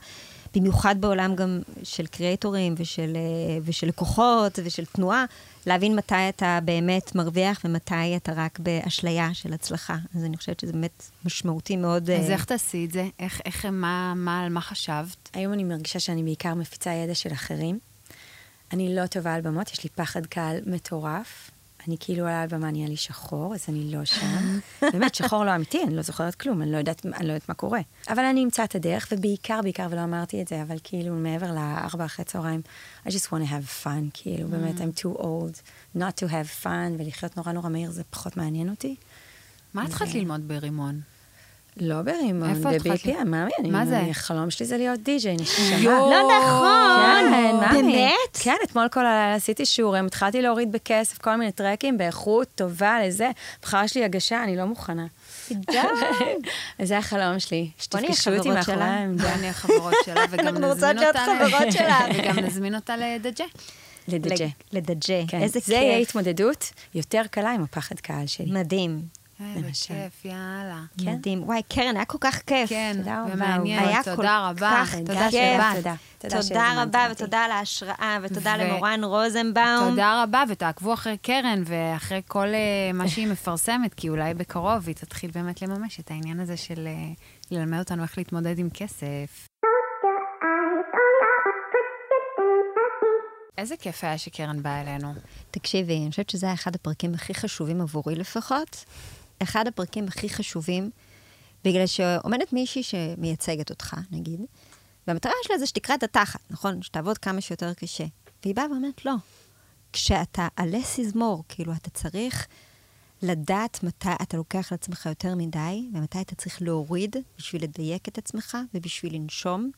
במיוחד בעולם גם של קריאטורים ושל, אה, ושל לקוחות ושל תנועה, להבין מתי אתה באמת מרוויח ומתי אתה רק באשליה של הצלחה. אז אני חושבת שזה באמת משמעותי מאוד. אז אה, איך תעשי את זה? איך, איך, מה, מה, על מה חשבת? היום אני מרגישה שאני בעיקר מפיצה ידע של אחרים. אני לא טובה על במות, יש לי פחד קהל מטורף. אני כאילו על במה, נהיה לי שחור, אז אני לא שם. באמת, שחור לא אמיתי, אני לא זוכרת כלום, אני לא יודעת, אני לא יודעת מה קורה. אבל אני אמצא את הדרך, ובעיקר, בעיקר, ולא אמרתי את זה, אבל כאילו מעבר לארבע אחרי צהריים, I just want to have fun, כאילו, באמת, I'm too old not to have fun, ולחיות נורא נורא מהיר זה פחות מעניין אותי. מה התחלת ללמוד ברימון? לא ברימון, איפה התחלת? ב-BPM, מאמי, אני- מה זה? החלום שלי זה להיות די-ג'יי, נשמה. לא נכון. כן, מאמי. באמת? כן, אתמול כל הלילה עשיתי שיעורים, התחלתי להוריד בכסף כל מיני טרקים באיכות טובה לזה. בחרה שלי הגשה, אני לא מוכנה. די. זה החלום שלי, שתפגשו אותי מאחורי. העמדה. ואני החברות שלה, וגם אנחנו רוצות נזמין אותה... חברות שלה. וגם נזמין אותה לדג'ה. לדג'ה. לדג'ה. כן, איזה זה יהיה כיף. התמודדות יותר קלה עם הפחד קהל שלי. מדהים. איזה. כיף, יאללה. כן. מדהים. וואי, קרן, היה כל כך כיף. כן, ומעניין. היה כל תודה רבה. תודה. שבאת. תודה. רבה. ותודה על ההשראה, ותודה למורן רוזנבאום. תודה רבה, ותעקבו אחרי קרן ואחרי כל אה, מה שהיא מפרסמת, כי אולי בקרוב היא תתחיל באמת לממש את העניין הזה של אה, ללמד אותנו איך להתמודד עם כסף. איזה כיף היה שקרן באה אלינו. תקשיבי, אני חושבת שזה היה אחד הפרקים הכי חשובים עבורי לפחות. אחד הפרקים הכי חשובים, בגלל שעומדת מישהי שמייצגת אותך, נגיד, והמטרה שלה זה שתקרא את התחת, נכון? שתעבוד כמה שיותר קשה. והיא באה ואומרת, לא. כשאתה ה- less is more, כאילו, אתה צריך לדעת מתי אתה לוקח לעצמך יותר מדי, ומתי אתה צריך להוריד בשביל לדייק את עצמך ובשביל לנשום.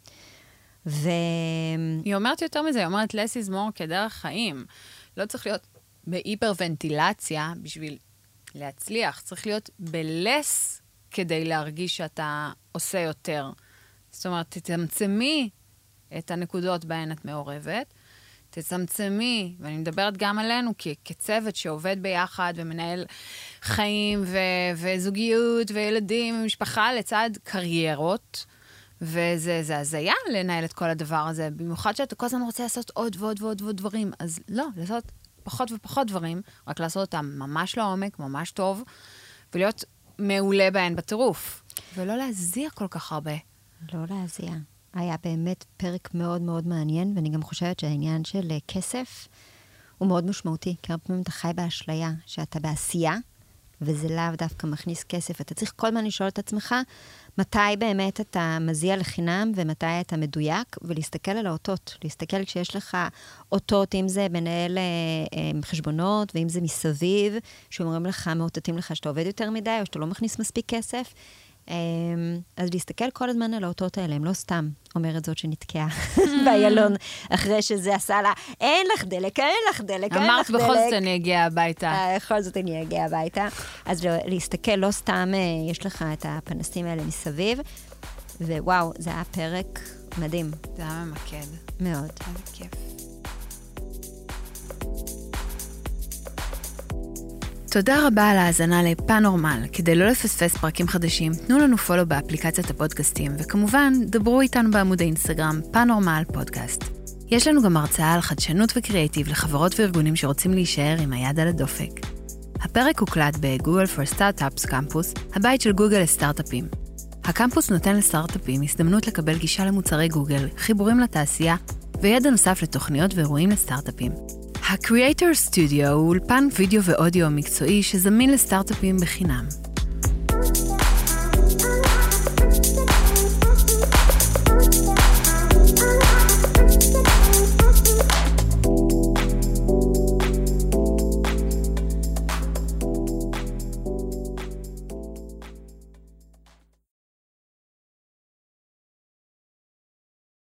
ו... היא אומרת יותר מזה, היא אומרת more כדרך חיים. לא צריך להיות בהיפרוונטילציה בשביל להצליח, צריך להיות ב-less כדי להרגיש שאתה עושה יותר. זאת אומרת, תצמצמי את הנקודות בהן את מעורבת, תצמצמי, ואני מדברת גם עלינו כ- כצוות שעובד ביחד ומנהל חיים ו- וזוגיות וילדים ומשפחה לצד קריירות. וזה זה הזיה לנהל את כל הדבר הזה, במיוחד שאתה כל הזמן רוצה לעשות עוד ועוד ועוד ועוד דברים. אז לא, לעשות פחות ופחות דברים, רק לעשות אותם ממש לעומק, ממש טוב, ולהיות מעולה בהן בטירוף. ולא להזיע כל כך הרבה. לא להזיע. היה באמת פרק מאוד מאוד מעניין, ואני גם חושבת שהעניין של אה, כסף הוא מאוד משמעותי, כי הרבה פעמים אתה חי באשליה, שאתה בעשייה, וזה לאו דווקא מכניס כסף. אתה צריך כל הזמן לשאול את עצמך, מתי באמת אתה מזיע לחינם ומתי אתה מדויק, ולהסתכל על האותות. להסתכל כשיש לך אותות, אם זה מנהל אה, אה, חשבונות, ואם זה מסביב, שאומרים לך, מאותתים לך שאתה עובד יותר מדי, או שאתה לא מכניס מספיק כסף. אמ, אז להסתכל כל הזמן על האותות האלה, הם לא סתם, אומרת זאת שנתקעה באיילון, אחרי שזה עשה לה, אין לך דלק, אין לך דלק, אין אמרת לך דלק. בכל זאת אני אגיע הביתה. אה, בכל זאת אני אגיע הביתה. אז להסתכל, לא סתם אה, יש לך את הפנסים האלה מסביב, ווואו, זה היה פרק מדהים, זה היה ממקד. מאוד. איזה כיף. תודה רבה על ההאזנה לפאנורמל. כדי לא לפספס פרקים חדשים, תנו לנו פולו באפליקציית הפודקאסטים, וכמובן, דברו איתנו בעמוד האינסטגרם פאנורמל פודקאסט. יש לנו גם הרצאה על חדשנות וקריאיטיב לחברות וארגונים שרוצים להישאר עם היד על הדופק. הפרק הוקלט בגוגל for Startups קמפוס, הבית של גוגל לסטארט-אפים. הקמפוס נותן לסטארט-אפים הזדמנות לקבל גישה למוצרי גוגל, חיבורים לתעשייה וידע נוסף לתוכניות ואירועים לסטארט-אפים. ה-Creator Studio הוא אולפן וידאו ואודיו מקצועי שזמין לסטארט-אפים בחינם.